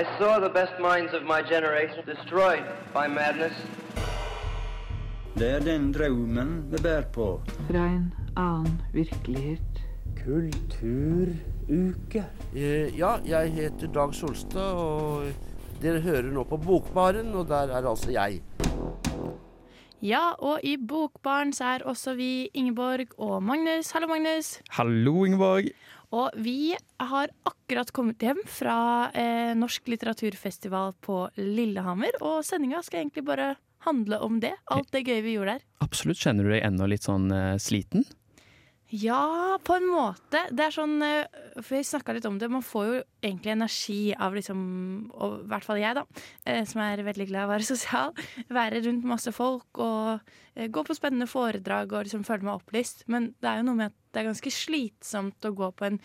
I saw the best minds of my generation destroyed by madness. Det er den drømmen vi bærer på. Fra en annen virkelighet. Kulturuke. Eh, Ja, jeg heter Dag Solstad, og dere hører nå på Bokbaren, og der er altså jeg. Ja, og i Bokbaren så er også vi Ingeborg og Magnus. Hallo, Magnus. Hallo, Ingeborg. Og vi har akkurat kommet hjem fra eh, Norsk litteraturfestival på Lillehammer. Og sendinga skal egentlig bare handle om det. Alt det gøye vi gjorde der. Absolutt. Kjenner du deg ennå litt sånn eh, sliten? Ja, på en måte. Det er sånn eh, For vi snakka litt om det. Man får jo egentlig energi av liksom Og i hvert fall jeg, da. eh, Som er veldig glad i å være sosial. Være rundt masse folk og eh, gå på spennende foredrag og liksom føle meg opplyst. Men det er jo noe med at det er ganske slitsomt å gå på en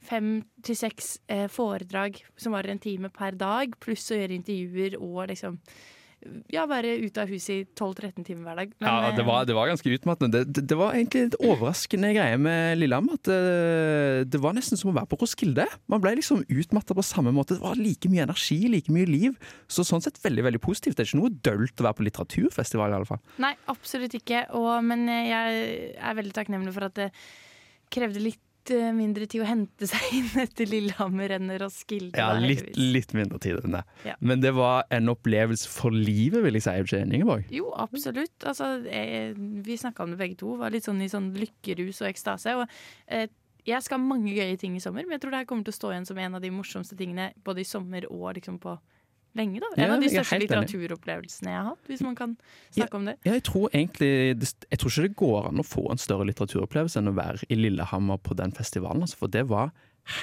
fem til seks foredrag som varer en time per dag, pluss å gjøre intervjuer og liksom ja, være ute av huset i 12-13 timer hver dag. Men, ja, det eh, var, det var ganske utmattende. Det, det, det var egentlig et overraskende greie med Lillehammer. At det, det var nesten som å være på Roskilde. Man ble liksom utmatta på samme måte. Det var like mye energi, like mye liv. Så sånn sett veldig veldig positivt. Det er ikke noe dølt å være på litteraturfestival, i alle fall. Nei, absolutt ikke. Og, men jeg er veldig takknemlig for at det krevde litt eh, mindre tid å hente seg inn etter Lillehammer enn Roskilde. Ja, litt, litt mindre tid enn det. Ja. Men det var en opplevelse for livet, vil jeg si. Ingeborg? Jo, absolutt. Altså, jeg, vi snakka om det begge to. Var litt sånn i sånn lykkerus og ekstase. Og, eh, jeg skal ha mange gøye ting i sommer, men jeg tror det her kommer til å stå igjen som en av de morsomste tingene både i sommer og liksom på lenge. da. En Ja, av de største litteraturopplevelsene jeg har hatt, hvis man kan snakke om det. Ja, jeg tror egentlig Jeg tror ikke det går an å få en større litteraturopplevelse enn å være i Lillehammer på den festivalen. Altså, for det var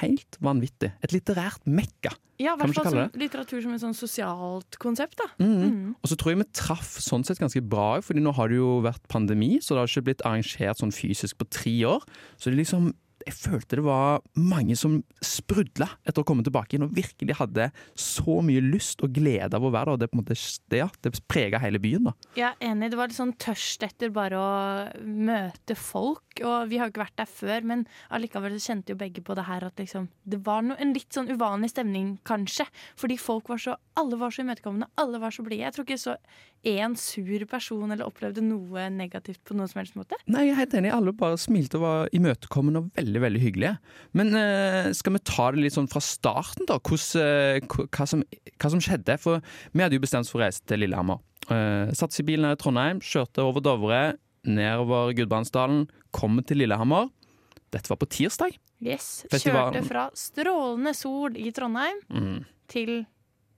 helt vanvittig. Et litterært mekka. Ja, i hvert fall som litteratur som et sånn sosialt konsept, da. Mm. Mm. Og så tror jeg vi traff sånn sett ganske bra, fordi nå har det jo vært pandemi, så det har ikke blitt arrangert sånn fysisk på tre år. Så det liksom jeg følte det var mange som sprudla etter å komme tilbake igjen og virkelig hadde så mye lyst og glede av å være der. Og det, på en måte, det, ja, det prega hele byen. da. Er enig. Det var litt sånn tørst etter bare å møte folk. Og vi har jo ikke vært der før, men allikevel så kjente jo begge på det her at liksom Det var no, en litt sånn uvanlig stemning, kanskje. Fordi folk var så Alle var så imøtekommende. Alle var så blide. Jeg tror ikke så én sur person eller opplevde noe negativt på noen som helst måte. Nei, jeg er helt enig. Alle bare smilte og var imøtekommende og veldig veldig hyggelige. Men eh, skal vi ta det litt sånn fra starten, da? Hvordan, eh, hva, som, hva som skjedde? For vi hadde jo bestemt oss for å reise til Lillehammer. Uh, Satte oss i bilen her i Trondheim, kjørte over Dovre, nedover Gudbrandsdalen, kom til Lillehammer. Dette var på tirsdag. Yes. Kjørte fra strålende sol i Trondheim Mm. til eh,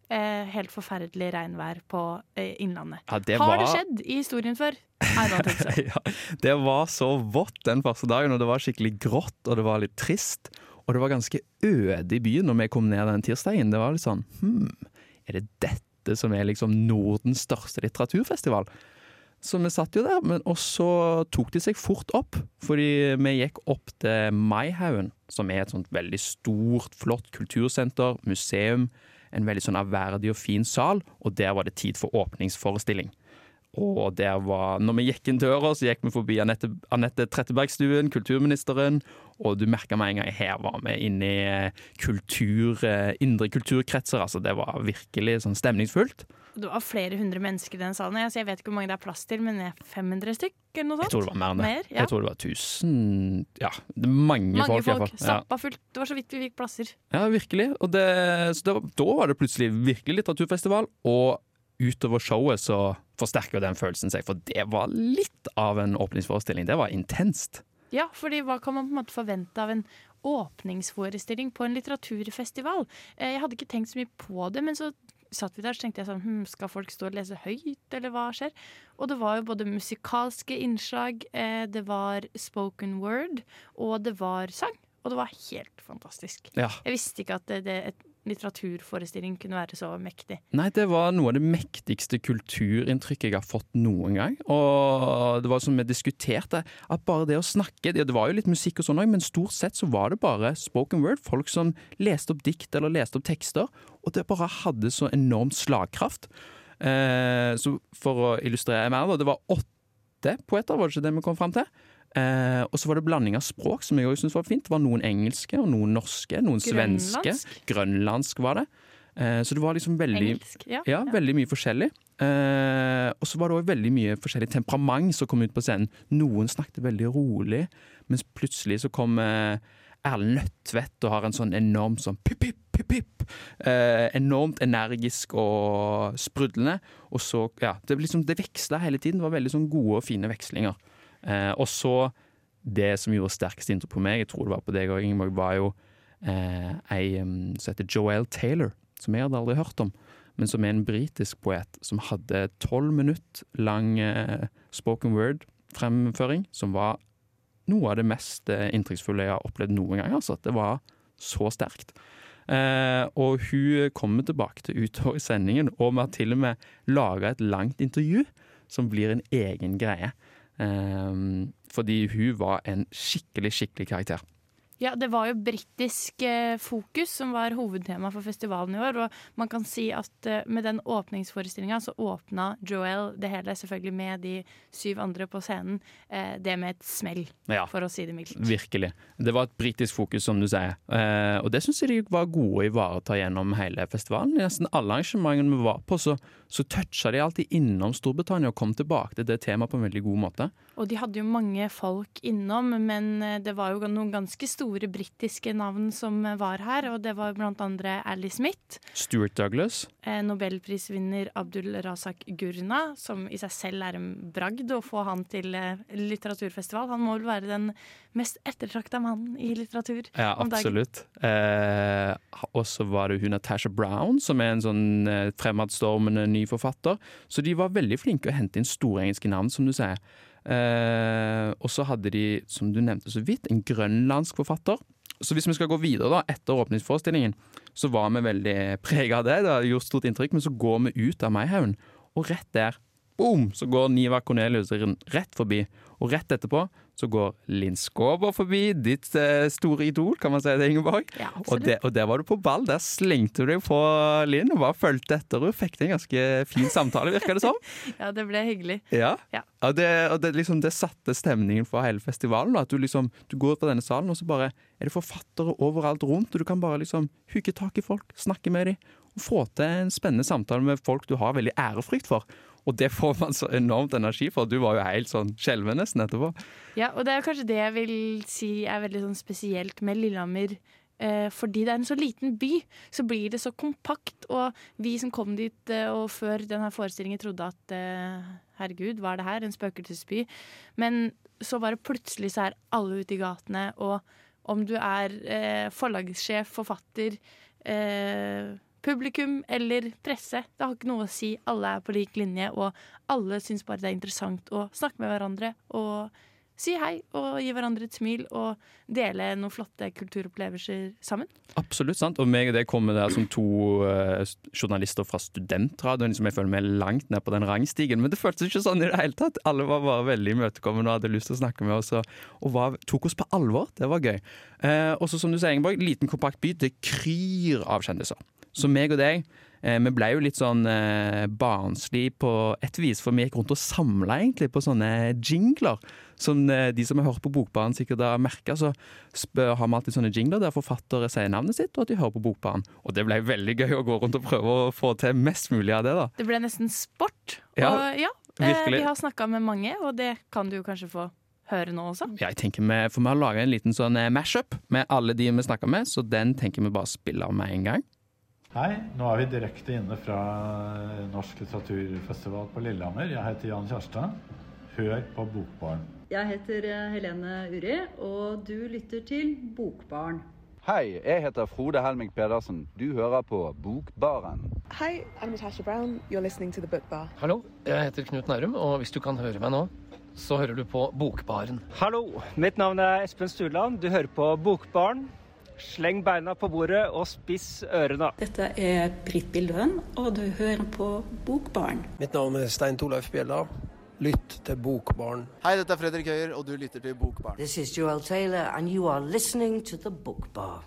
helt forferdelig regnvær på eh, Innlandet. Ja, det Har var, det skjedd i historien før? Ja, det var så vått den første dagen, og det var skikkelig grått, og det var litt trist. Og det var ganske øde i byen når vi kom ned den tirsdagen. Det var litt sånn Hm, er det dette som er liksom Nordens største litteraturfestival? Så vi satt jo der, men og så tok de seg fort opp. Fordi vi gikk opp til Maihaugen, som er et sånt veldig stort, flott kultursenter, museum. En veldig sånn ærverdig og fin sal, og der var det tid for åpningsforestilling. Og der var, når vi gikk inn døra, så gikk vi forbi Anette, Trettebergstuen, kulturministeren, og du merka med en gang her var vi inne i kultur, eh, indre kulturkretser. Altså, det var virkelig sånn stemningsfullt. Det var flere hundre mennesker i den salen. Altså, jeg vet ikke hvor mange det er plass til, men det er 500 stykk? eller noe sånt? Jeg tror det var mer enn det. Mer, ja. Jeg tror det var 1000 Ja, det mange, Mange folk, i folk. fall. Ja. Stappa fullt. Det var så vidt vi fikk plasser. Ja, virkelig. Og det, så det, var- da var det plutselig virkelig litteraturfestival, og utover showet så forsterker den følelsen seg, for det var litt av en åpningsforestilling. Det var intenst. Ja, fordi hva kan man på en måte forvente av en åpningsforestilling på en litteraturfestival? Eh, Jeg hadde ikke tenkt så mye på det, men så satt vi der så tenkte jeg sånn hm, Skal folk stå og lese høyt, eller hva skjer? Og det var jo både musikalske innslag, eh, det var spoken word, og det var sang. Og det var helt fantastisk. Ja. Jeg visste ikke at det, det, et litteraturforestilling kunne være så mektig. Nei, det var noe av det mektigste kulturinntrykket jeg har fått noen gang. Og det var som vi diskuterte, at bare det å snakke Det var jo litt musikk og sånn òg, men stort sett så var det bare spoken word. Folk som leste opp dikt eller leste opp tekster. Og det bare hadde så enormt slagkraft. Eh, så for å illustrere mer, da. Det var åtte poeter, var det ikke det vi kom fram til? Eh, og så var det blanding av språk, som jeg også syntes var fint. Det var noen engelske og noen norske, noen svenske. Grønlandsk. Grønlandsk var det. Eh, så det var liksom veldig Engelsk. Ja. ja, veldig mye forskjellig. Eh, og så var det òg veldig mye forskjellig temperament som kom ut på scenen. Noen snakket veldig rolig, mens plutselig så kom eh, Erlend Nødtvedt og har en sånn enormt sånn pip, pip, pip, pip. Eh, enormt energisk og sprudlende. Og så, ja, det, liksom, det veksla hele tiden. Det var veldig sånn gode og fine vekslinger. Eh, og så det som gjorde sterkest inntrykk på meg, jeg tror det var på deg òg, Ingeborg, var jo eh, ei som heter Joelle Taylor, som jeg hadde aldri hørt om, men som er en britisk poet som hadde tolv minutt lang eh, spoken word-fremføring, som var noe av det mest eh, inntrykksfulle jeg har opplevd noen gang. Altså. Det var så sterkt. Eh, og hun kommer tilbake til utover i sendingen, og vi har til og med laga et langt intervju som blir en egen greie. Eh, fordi hun var en skikkelig, skikkelig karakter. Ja, det var jo britisk eh, fokus som var hovedtema for festivalen i år. Og man kan si at eh, med den åpningsforestillinga så åpna Joel det hele, selvfølgelig med de syv andre på scenen, eh, det med et smell, Ja. for å si det mildt. Virkelig. Det var et britisk fokus, som du sier. Eh, og det syns jeg de var gode å ivareta gjennom hele festivalen. I nesten alle arrangementene vi var på, så, så toucha de alltid innom Storbritannia og kom tilbake til det temaet på en veldig god måte. Og de hadde jo mange folk innom, men eh, det var jo noen ganske store britiske navn som eh, var her. Og det var blant andre Ali Smith, Stuart Douglas. eh, nobelprisvinner Abdul Razak Gurna, som i seg selv er en bragd å få han til litteraturfestival. Han må vel være den mest ettertrakta mannen i litteratur Ja, om dagen. absolutt. Eh, og så var det hun Natasha Brown, som er en sånn fremadstormende ny forfatter. Så de var veldig flinke å hente inn store engelske navn, som du sier. Eh, og så hadde de, som du nevnte så vidt, en grønlandsk forfatter. Så hvis vi skal gå videre da, etter åpningsforestillingen, så var vi veldig prega av det. Det har gjort stort inntrykk, men så går vi ut av Maihaugen, og rett der, boom, så går Niva Cornelius rett forbi. Og rett etterpå så går Linn Skåber forbi, ditt eh, store idol, kan man si det, Ingeborg. Ja, Og, det, og der var du på ball. Der slengte du deg på Linn og bare fulgte etter henne. Fikk til en ganske fin samtale, virker det som. Ja, det ble hyggelig. Ja. Ja. Og, det, og det, liksom, det satte stemningen for hele festivalen. At du, liksom, du går ut fra denne salen, og så bare er det forfattere overalt rundt. Og du kan bare liksom hugge tak i folk, snakke med dem, og få til en spennende samtale med folk du har veldig ærefrykt for. Og det får man så enormt energi for. Du var jo helt sånn skjelven nesten etterpå. Ja, og det er kanskje det jeg vil si er veldig sånn spesielt med Lillehammer. Eh, fordi det er en så liten by, så blir det så kompakt. Og vi som kom dit eh, og før denne forestillingen trodde at eh, herregud, hva er det her? En spøkelsesby. Men så bare plutselig så er alle ute i gatene, og om du er eh, forlagssjef, forfatter, eh, publikum eller presse, det har ikke noe å si. Alle er på lik linje, og alle syns bare det er interessant å snakke med hverandre og si hei og gi hverandre et smil og dele noen flotte kulturopplevelser sammen. Absolutt sant. Og meg og deg kommer der som to uh, journalister fra studentradioen Liksom jeg føler meg langt ned på den rangstigen. Men det føltes ikke sånn i det hele tatt. Alle var bare veldig imøtekommende og hadde lyst til å snakke med oss. Og, og var, tok oss på alvor. Det var gøy. Uh, og så som du sier, Ingeborg, liten kompakt by. Det kryr av kjendiser. Så meg og deg, eh, vi ble jo litt sånn eh, barnslig på et vis, for vi gikk rundt og samla egentlig på sånne jingler. Som eh, de som har hørt på Bokbanen sikkert har merka, så har vi alltid sånne jingler der forfattere sier navnet sitt, og at de hører på Bokbanen. Og det ble veldig gøy å gå rundt og prøve å få til mest mulig av det, da. Det ble nesten sport. Ja, og ja, eh, virkelig. vi har snakka med mange, og det kan du kanskje få høre nå også. Ja, jeg tenker vi, For vi har laga en liten sånn mash-up med alle de vi snakker med, så den tenker vi bare spiller med en gang. Hei, nå er vi direkte inne fra Norsk litteraturfestival på Lillehammer. Jeg heter Jan Kjærstad. Hør på Bokbarn. Jeg heter eh, Helene Uri, og du lytter til Bokbarn. Hei, jeg heter Frode Helming Pedersen. Du hører på Bokbaren. Hei, I'm Natasha Brown. You're listening to The Book Bar. Hallo, jeg heter Knut Nærum, og hvis du kan høre meg nå, så hører du på Bokbaren. Hallo, mitt navn er Espen Sturland. Du hører på Bokbarn. Sleng beina på bordet og spiss ørene. Dette er Britt Bildøen, og du hører på Bokbarn. Mitt navn er Stein Torleif Bjella. Lytt til Bokbarn. Hei, dette er Fredrik Høyer, og du lytter til Bokbarn. This is Joel Taylor, and you are listening to The Book Bar.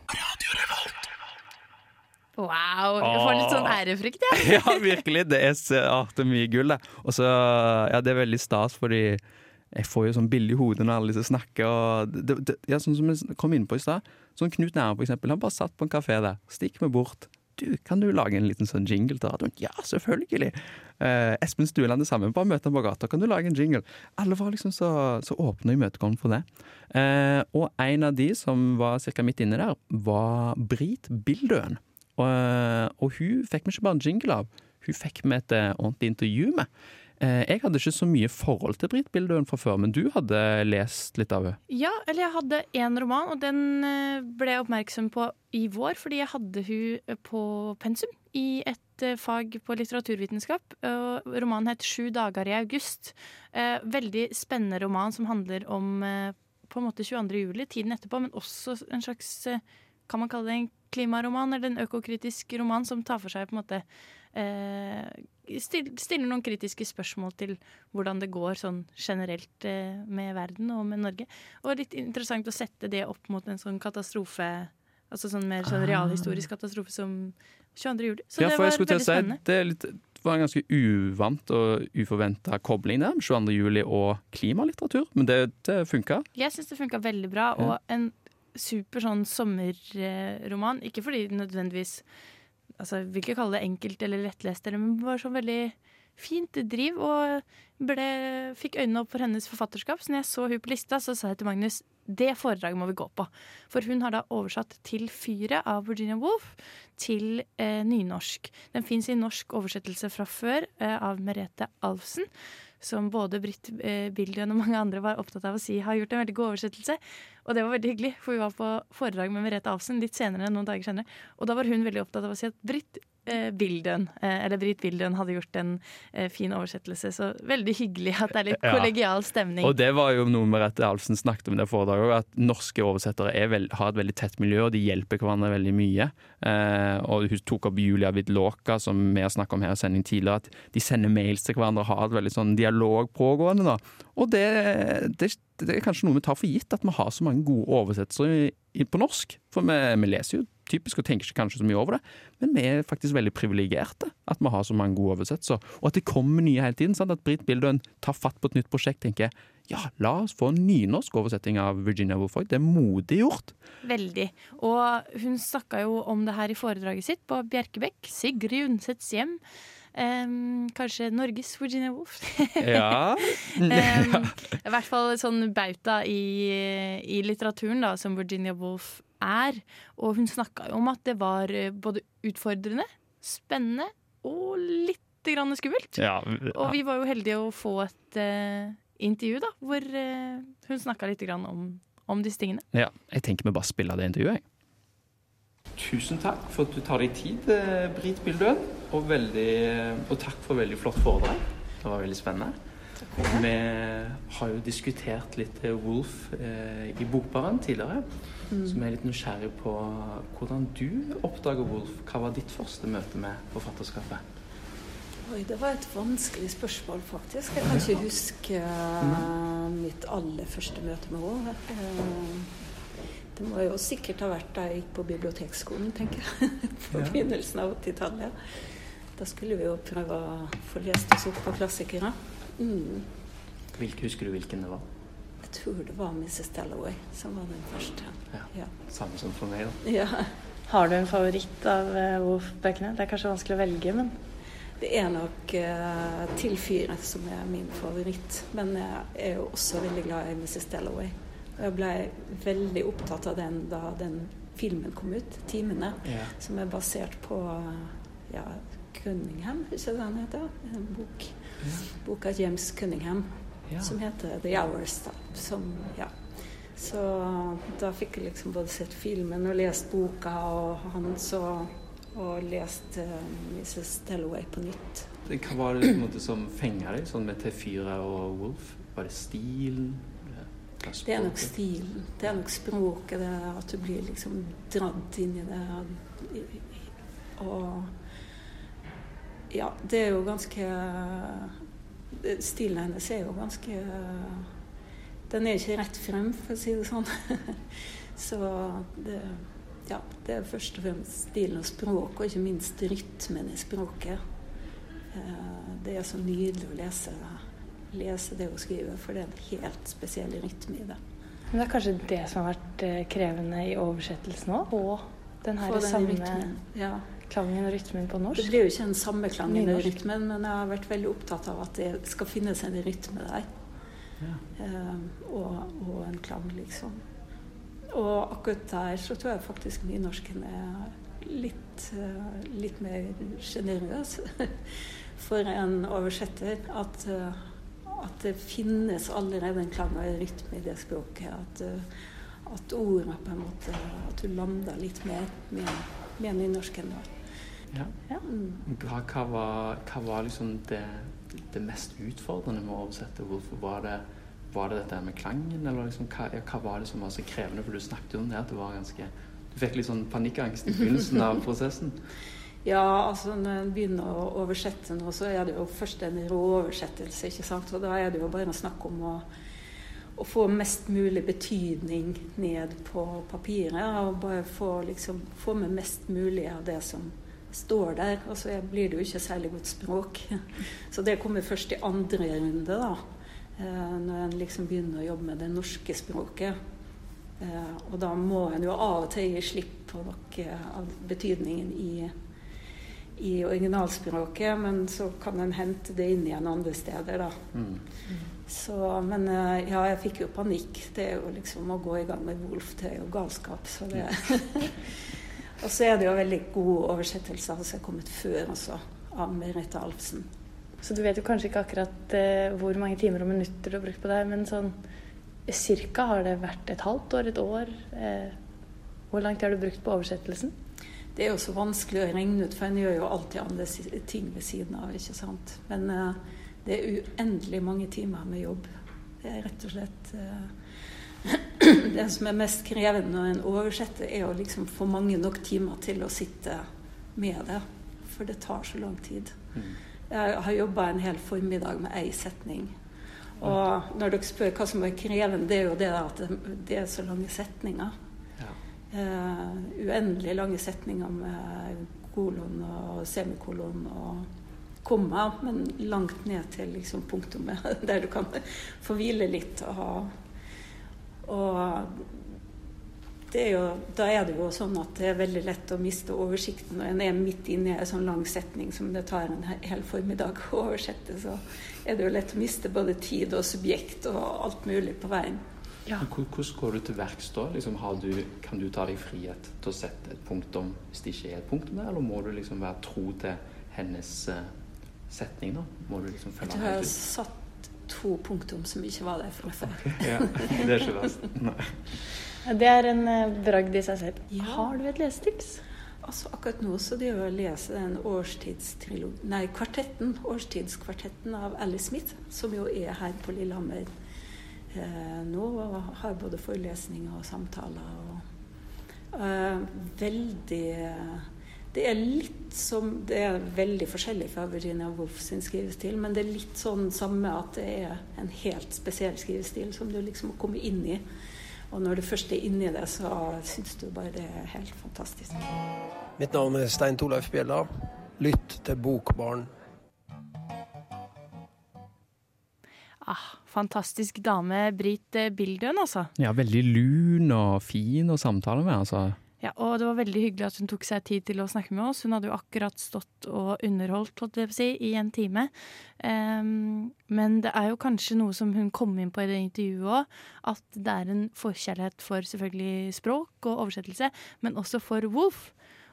Wow, jeg får litt sånn ærefrykt, jeg. ja, virkelig. Det er, så- ah, det er mye gull, det. Og så, ja, det er veldig stas, fordi jeg får jo sånn bilde i hodet når alle disse snakker. Og det, det, ja, sånn som vi kom inn på i stad. Sånn Knut Nærum, for eksempel. Han bare satt på en kafé der. Stikk meg bort. du, kan du lage en liten sånn jingle til radioen? Ja, selvfølgelig! Eh, Espen Stueland det samme, bare møte ham på gata, kan du lage en jingle? Alle var liksom så, så åpne og imøtekommende for det. Eh, og en av de som var ca. midt inne der, var Brit Bildøen. Og, eh, og hun fikk vi ikke bare en jingle av, hun fikk vi et eh, ordentlig intervju med. Eh, Jeg hadde ikke så mye forhold til Britt Bildøen fra før, men du hadde lest litt av henne? Ja, eller jeg hadde én roman, og den eh, ble jeg oppmerksom på i vår, fordi jeg hadde hun på pensum i et eh, fag på litteraturvitenskap. Romanen het 'Sju dager i august'. Eh, Veldig spennende roman som handler om eh, på en måte 22. juli, tiden etterpå, men også en slags eh, kan man kalle det en klimaroman eller en økokritisk roman som tar for seg på en måte eh, Stiller noen kritiske spørsmål til hvordan det går sånn generelt eh, med verden og med Norge. Og litt interessant å sette det opp mot en sånn katastrofe Altså sånn mer sånn Ah. realhistorisk katastrofe som 22. juli. Så ja, det var veldig veldig si, det, litt, det var en ganske uvant og uforventa kobling der, 22. juli og klimalitteratur. Men det, det funka. Jeg syns det funka veldig bra, og en super sånn sommerroman. Ikke fordi nødvendigvis altså, vil ikke kalle det enkelt eller lettlest, men bare sånn veldig fint driv. Og ble, fikk øynene opp for hennes forfatterskap. Så når jeg så hun på lista, så sa jeg til Magnus det foredraget må vi gå på. For hun har da oversatt til 'Fyret' av Virginia Woolf til eh, nynorsk. Den fins i norsk oversettelse fra før eh, av Merete Alfsen. Som både Britt eh, Bildøen og mange andre var opptatt av å si har gjort en veldig god oversettelse. Og det var veldig hyggelig, for vi var på foredrag med Merete Avsen litt senere, noen dager senere. Og da var hun veldig opptatt av å si at Britt eh, Bildøen, eh, eller Britt Bildøen hadde gjort en eh, fin oversettelse. Så veldig hyggelig at det er litt kollegial stemning. Og det var jo noe Merete Alfsen snakket om i det foredraget òg, at norske oversettere er vel, har et veldig tett miljø, og de hjelper hverandre veldig mye. Eh, og hun tok opp Julia Vidlåka, som vi har snakket om her i sending tidligere, at de sender mails til hverandre og har et veldig sånn dialog pågående. da. Og det, det, det er kanskje noe vi tar for gitt, at vi har så mange gode i, på norsk. For vi, vi leser jo typisk og tenker ikke kanskje så mye over det, men vi er faktisk veldig privilegerte at vi har så mange gode oversettelser. Og at det kommer nye hele tiden. Sant? At Britt Bildøen tar fatt på et nytt prosjekt tenker jeg ja, la oss få en nynorsk oversetting av Virginia Woolf. Det er modig gjort. Veldig. Og hun snakka jo om det her i foredraget sitt på Bjerkebekk. Sigrid Undsets hjem. Um, kanskje Norges Virginia Woolf. Ja. um, I hvert fall sånn bauta i, i litteraturen, da, som Virginia Woolf er. Og hun snakka jo om at det var eh, både utfordrende, spennende og litt grann skummelt. Ja, Og vi var jo heldige å få et uh, intervju da, hvor uh, hun snakka litt grann om, om disse tingene. Ja, jeg tenker vi bare spiller det intervjuet, jeg. Tusen takk for at du tar deg tid, Britt Brit Bildøen. Og, veldig, og takk for veldig flott foredrag. Det var veldig spennende. Vi har jo diskutert litt eh, Wolf eh, i Bokbaren tidligere. Mm. Så vi er litt nysgjerrig på hvordan du oppdager Wolf. Hva var ditt første møte med forfatterskapet? Oi, det var et vanskelig spørsmål, faktisk. Jeg kan ikke huske eh, mitt aller første møte med henne. Eh, Det må jo sikkert ha vært da jeg gikk på bibliotekskolen, tenker jeg. På begynnelsen av 80-tallet. Da skulle vi jo prøve å få lest oss opp på klassikere. Mm. Hvilke, husker du hvilken det var? Jeg tror det var Mrs. Dalloway som var den første. Ja. Ja. Samme som for meg, da. Ja. Har du en favoritt av uh, Wolf-bøkene? Det er kanskje vanskelig å velge, men Det er nok uh, Til fyret som er min favoritt. Men jeg er jo også veldig glad i Mrs. Dalloway. Og jeg ble veldig opptatt av den da den filmen kom ut, 'Timene', Ja. som er basert på ja, Cunningham, husker jeg hva han heter? En bok. Boka James Cunningham som heter 'The Hours'. Da. Som, ja. Så da fikk jeg liksom både sett filmen og lest boka og hans og, og lest uh, Mrs. Dalloway på nytt. Hva var det på en måte som fenga deg, sånn med T4 og Wolf? Var det stilen? Det er nok stilen. Det er nok språket. Det at du blir liksom dratt inn i det. Og ja, det er jo ganske Stilen hennes er jo ganske Den er ikke rett frem, for å si det sånn. Så det, ja, det er først og fremst stilen og språket, og ikke minst rytmen i språket. Eh, Det er så nydelig å lese, lese det hun skriver, for det er en helt spesiell rytme i det. Men det er kanskje det som har vært eh, krevende i oversettelsen òg? Og den her samme rytmen, ja. Klangen og rytmen på norsk? Det blir jo ikke den samme klangen og rytmen, men jeg har vært veldig opptatt av at det skal finnes en rytme der. Ja. Uh, og, og en klang, liksom. Og akkurat der så tror jeg faktisk nynorsken er litt, uh, litt mer sjenerøs for en oversetter. At, uh, at det finnes allerede en klang og en rytme i det språket. At, at ordene på en måte At du lander litt mer med, med nynorsken. da. Ja. Hva, hva, var, hva var liksom det, det mest utfordrende med å oversette? Hvorfor var det, var det dette med klangen, eller liksom, hva, hva var det som var så krevende? For du snakket jo om det at det var ganske Du fikk litt sånn panikkangst i begynnelsen av prosessen. Ja, altså når en begynner å oversette nå, så er det jo først en rå oversettelse, ikke sant. Og da er det jo bare snakk om å, å få mest mulig betydning ned på papiret. Og bare få, liksom, få med mest mulig av det som står der. Og så blir det jo ikke særlig godt språk. Så det kommer først i andre runde, da. Eh, Når en liksom begynner å jobbe med det norske språket. Eh, Og da må en jo av og til gi slipp på noe av betydningen i i originalspråket, men så kan en hente det inn igjen andre steder, da. Mm. Så, men eh, ja, jeg fikk jo panikk. Det er jo liksom å gå i gang med Wolf, det er jo galskap. Så det Og så er det jo veldig gode oversettelser som er kommet før også, av Merete Alfsen. Så du vet jo kanskje ikke akkurat eh, hvor mange timer og minutter du har brukt på det her, men sånn cirka har det vært et halvt år, et år? Eh, hvor langt har du brukt på oversettelsen? Det er jo så vanskelig å regne ut, for en gjør jo alltid andre ting ved siden av. ikke sant? Men eh, det er uendelig mange timer med jobb. Det er rett og slett eh, Det som er mest krevende når en oversetter, er å liksom få mange nok timer til å sitte med det. For det tar så lang tid. Jeg har jobba en hel formiddag med ei setning. Og når dere spør hva som er krevende, det er jo det at det- er så lange setninger. Uh, uendelig lange setninger med kolon og semikolon og komma, men langt ned til liksom punktumet, der du kan få hvile litt. Og, og det er jo, da er det jo sånn at det er veldig lett å miste oversikten når en er midt inne i en sånn lang setning som det tar en hel formiddag å oversette. Så er det jo lett å miste både tid og subjekt og alt mulig på veien. Ja. Hvordan går du til verks da? Liksom, har du, kan du ta deg frihet til å sette et punktum hvis det ikke er et punktum der, eller må du liksom være tro til hennes uh, setning? da? Må du liksom Jeg følge tror jeg har satt to punktum som ikke var der fra før. Ja, det er ikke verst. Ja, Det er en eh, bragd i seg selv. Har du et lesetips? Altså Akkurat nå så driver jeg og leser den. Nei, kvartetten. Årstidskvartetten av Alice Smith, som jo er her på Lillehammer eh, nå. Og har både forelesninger og samtaler. Og, eh, veldig Det er litt som Det er veldig forskjellig fra Virginia Woolf sin skrivestil, men det er litt sånn samme at det er en helt spesiell skrivestil som du liksom må komme inn i. Og når du først er inni det, så syns du bare det er helt fantastisk. Mitt navn er Stein Torleif Bjella. Lytt til Bokbarn. Ah, fantastisk dame, Britt eh, Bildøen, altså. Ja, veldig lun og fin å samtale med, altså. Ja, og det var veldig hyggelig at hun tok seg tid til å snakke med oss. Hun hadde jo akkurat stått og underholdt, si, i en time. Um, men det er jo kanskje noe som hun kom inn på i det intervjuet òg, at det er en forkjærlighet for selvfølgelig språk og oversettelse, men også for Wolf.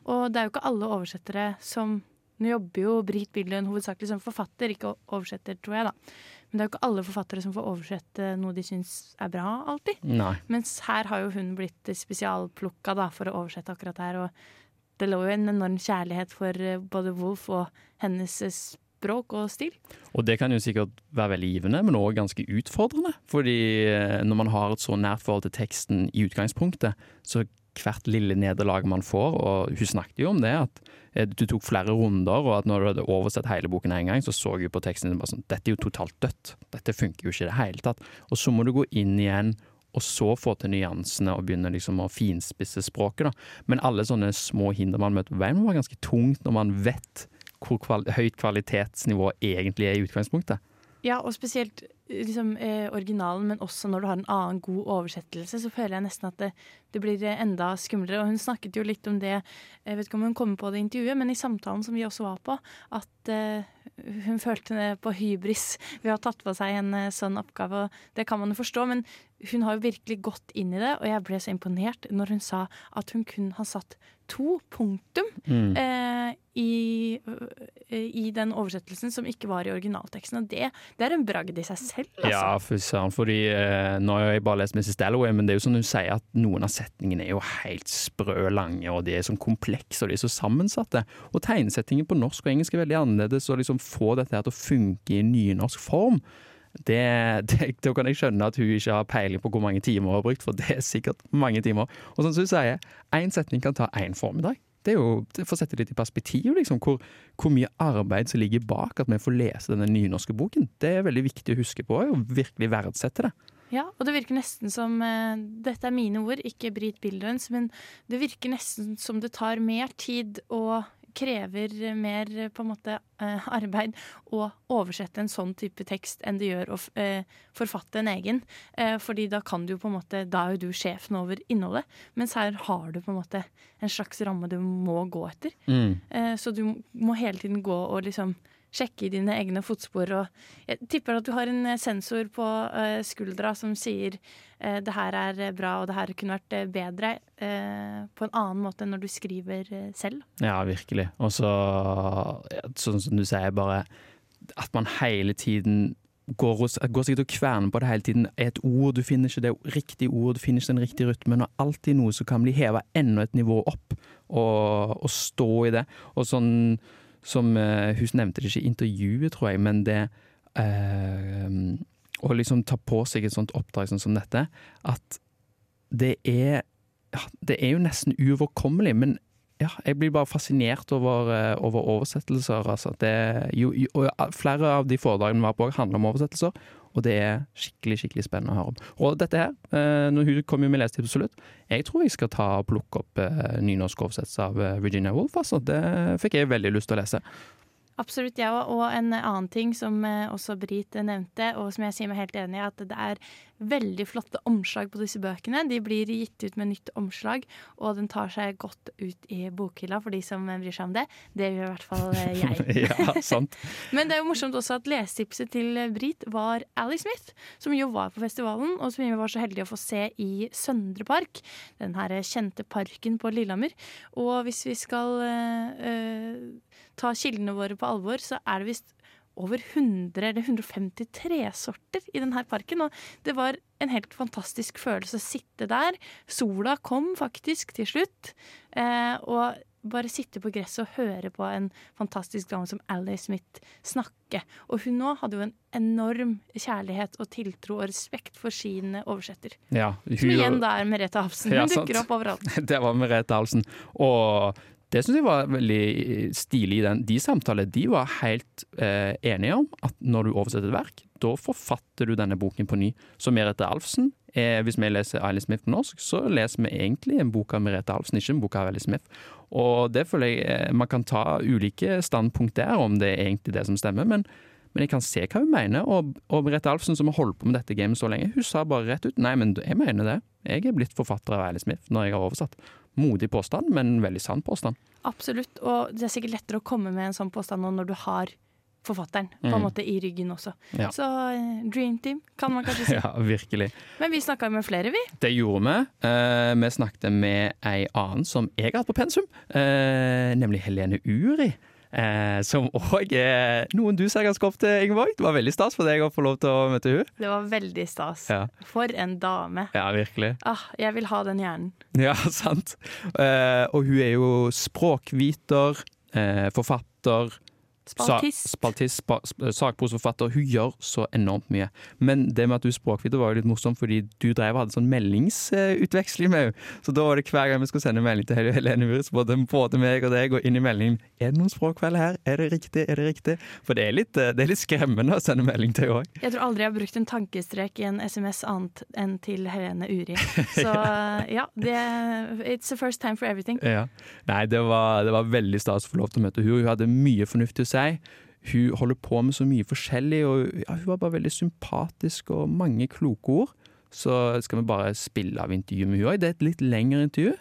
Og det er jo ikke alle oversettere som Nå jobber jo Britt Billund hovedsakelig som forfatter, ikke oversetter, tror jeg, da. Men det er jo ikke alle forfattere som får oversette noe de syns er bra, alltid. Nei. Mens her har jo hun blitt spesialplukka da, for å oversette akkurat her. Og det lå jo en enorm kjærlighet for eh, både Wolf og hennes eh, språk og stil. Og det kan jo sikkert være veldig givende, men òg ganske utfordrende. Fordi eh, når man har et så nært forhold til teksten i utgangspunktet, så hvert lille nederlag man får, og hun snakket jo om det, at eh, du tok flere runder, og at når du hadde oversett hele boken en gang, så så hun på teksten din bare sånn Dette er jo totalt dødt. Dette funker jo ikke i det hele tatt. Og så må du gå inn igjen og så få til nyansene og begynne liksom å finspisse språket. da. Men alle sånne små hinder man møter på veien, må være ganske tungt når man vet hvor kvali høyt kvalitetsnivå egentlig er i utgangspunktet. Ja, og spesielt liksom, eh, originalen, men også når du har en annen god oversettelse, så føler jeg nesten at det, det blir eh, enda skumlere. Og hun snakket jo litt om det, jeg vet ikke om hun kom på det i intervjuet, men i samtalen som vi også var på, at eh, hun følte på hybris ved å ha tatt på seg en eh, sånn oppgave. og Det kan man jo forstå, men hun har jo virkelig gått inn i det, og jeg ble så imponert når hun sa at hun kun har satt to punktum Mm. eh, i, eh, i den oversettelsen som ikke var i originalteksten. Og det, det er en bragd i seg selv, altså. Ja, fy søren. Fordi eh, nå har jeg bare lest Mrs. Dalloway, men det er jo sånn hun sier at noen av setningene er jo helt sprø lange, og de er sånn komplekse og de er så sammensatte. Og tegnesettingen på norsk og engelsk er veldig annerledes, og liksom få dette her til å funke i nynorsk form. Det, det, da kan jeg skjønne at hun ikke har peiling på hvor mange timer hun har brukt, for det er sikkert mange timer. Og sånn som hun sier, én setning kan ta én formiddag. Det er jo, For å sette litt i perspektiv, liksom, hvor, hvor mye arbeid som ligger bak at vi får lese denne nynorske boken. Det er veldig viktig å huske på, og virkelig verdsette det. Ja, og det virker nesten som uh, Dette er mine ord, ikke Brit Bildøns, men det virker nesten som det tar mer tid og krever mer på en måte eh, arbeid å oversette en sånn type tekst enn det gjør å eh, forfatte en egen. Eh, fordi da kan du på en måte Da er jo du sjefen over innholdet, mens her har du på en måte en slags ramme du må gå etter. Mm. Så du må hele tiden gå og liksom sjekke i dine egne fotspor. Og jeg tipper at du har en eh, sensor på eh, skuldra som sier eh, det her er bra, og det her kunne vært bedre, på en annen måte enn når du skriver selv. Ja, virkelig. Og så, sånn som du sier, bare at man hele tiden går, går sikkert og kverner på det hele tiden. Et ord, du finner ikke det riktige ord, du finner ikke den riktige rytmen, og alltid noe som kan bli heva enda et nivå opp, og, og stå i det. Og sånn som eh, Hun nevnte det ikke i intervjuet, tror jeg, men det eh, Å liksom ta på seg et sånt oppdrag sånn som dette, at det er Det er jo nesten uoverkommelig, men ja, jeg blir bare fascinert over, eh, over oversettelser. Altså. Det, jo, jo, flere av de foredragene vi var på, handler om oversettelser, og det er skikkelig skikkelig spennende å høre om. Og dette her, eh, når hun kom jo med lesetips slutt. jeg tror jeg skal ta og plukke opp eh, nynorsk oversettelse av eh, Virginia Woolf. Altså. Det fikk jeg veldig lyst til å lese. Absolutt, jeg òg. Og en annen ting som eh, også Brit nevnte, og som jeg sier meg helt enig i, at det er veldig flotte omslag på disse bøkene. De blir gitt ut med nytt omslag, og den tar seg godt ut i bokhylla for de som bryr seg om det. Det gjør i hvert fall eh, jeg. ja, sant. Men det er jo morsomt også at lesetipset til Brit var Ally Smith, som jo var på festivalen, og som vi var så heldige å få se i Søndre Park. Den her kjente parken på Lillehammer. Og hvis vi skal eh, ta kildene våre på alvor, så er det visst over 100 eller 150 tresorter i denne parken. Og det var en helt fantastisk følelse å sitte der. Sola kom faktisk til slutt. Eh, og bare sitte på gresset og høre på en fantastisk dame som Ally Smith snakke. Og hun nå hadde jo en enorm kjærlighet og tiltro og respekt for sin oversetter. Ja, Som igjen da er Merete Hafsen. Hun Ja, dukker opp overalt. Det var Merete Halsen. Og det syns jeg var veldig stilig i den. De samtalene de var helt eh, enige om at når du oversetter et verk, da forfatter du denne boken på ny. Så Merete Alfsen, eh, hvis vi leser Eileen Smith på norsk, så leser vi egentlig en bok av Merete Alfsen, ikke en bok av Eileen Smith. Og det føler jeg eh, Man kan ta ulike standpunkt der, om det er egentlig det som stemmer, men men jeg kan se hva hun mener, og, og Merete Alfsen som har holdt på med dette gamet så lenge, hun sa bare rett ut nei, men jeg mener det. Jeg er blitt forfatter av Eileen Smith når jeg har oversatt. Modig påstand, men veldig sann påstand. Absolutt. Og det er sikkert lettere å komme med en sånn påstand nå når du har forfatteren på en Mm. måte i ryggen også. Ja. Så eh, dream team, kan man kanskje si. Ja, virkelig. Men vi snakka med flere, vi. Det gjorde vi. Eh, vi snakket med ei annen som jeg har hatt på pensum, eh, nemlig Helene Uri. Eh, som òg er noen du ser ganske ofte, Ingeborg. Det var veldig stas for deg å få lov til å møte hun. Det var veldig stas. Ja. For en dame. Ja, virkelig. Ah, jeg vil ha den hjernen. Ja, sant. Eh, og hun er jo språkviter, eh, forfatter Spaltist. Sa, spaltist, spa, sp- sakprosforfatter. Hun gjør så enormt mye. Men det med at du er språkviter var jo litt morsomt, fordi du drev og hadde sånn meldingsutveksling med henne. Så da var det hver gang vi skulle sende melding til Hel- Helene så både, både meg og deg og inn i meldingen Er det noen språkfeller her? Er det riktig? Er det riktig? For det er litt, eh, det er litt skremmende å sende melding til henne òg. Jeg tror aldri jeg har brukt en tankestrek i en SMS annet enn til Helene Uri. Så ja, det, it's the first time for everything. Ja. Nei, det var, det var veldig stas å få lov til å møte henne. Hun hadde mye fornuftig å si. Hun holder på med så mye forskjellig, og ja, hun var bare veldig sympatisk og mange kloke ord. Så skal vi bare spille av intervjuet med henne òg. Det er et litt lengre intervju.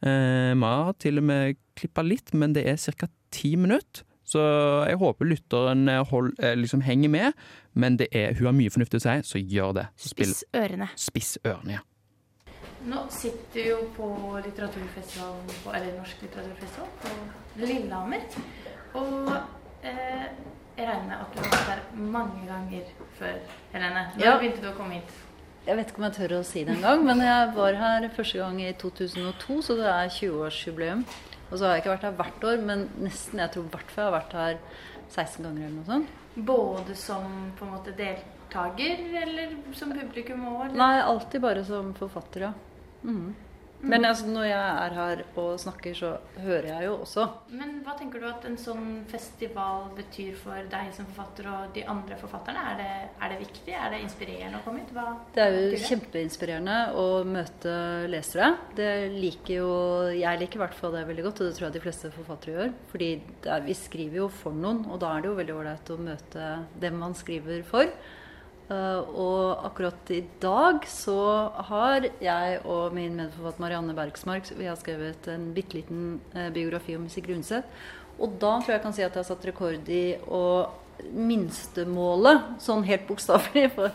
Eh, vi har til og med klippa litt, men det er ca. ti minutter. Så jeg håper lytteren eh, hold, eh, liksom henger med, men det er, hun har mye fornuftig å si, så gjør det. Så spill- Spiss ørene. Spiss ørene, ja. Nå sitter vi jo på litteraturfestivalen, eller Norsk litteraturfestival på Lillehammer. Og eh, jeg regner med at du har vært der mange ganger før, Helene. Når Ja. begynte du å komme hit? Jeg vet ikke om jeg tør å si det engang, men jeg var her første gang i 2002, så det er 20-årsjubileum. Og så har jeg ikke vært her hvert år, men nesten. Jeg tror i hvert fall jeg har vært her 16 ganger eller noe sånt. Både som på en måte deltaker, eller som publikum òg? Nei, alltid bare som forfatter, ja. Mhm. Men altså, når jeg er her og snakker, så hører jeg jo også. Men hva tenker du at en sånn festival betyr for deg som forfatter og de andre forfatterne? Er det, er det viktig? Er det inspirerende å komme hit? Hva Det er jo kjempeinspirerende å møte lesere. Det liker jo Jeg liker i hvert fall det veldig godt, og det tror jeg de fleste forfattere gjør. Fordi er, vi skriver jo for noen, og da er det jo veldig ålreit å møte dem man skriver for. Eh, og akkurat i dag så har jeg og min medforfatter Marianne Bergsmark Vi har skrevet en bitte liten eh, biografi om Musikk Undset. Og da tror jeg jeg kan si at jeg har satt rekord i å minstemålet, sånn helt bokstavelig for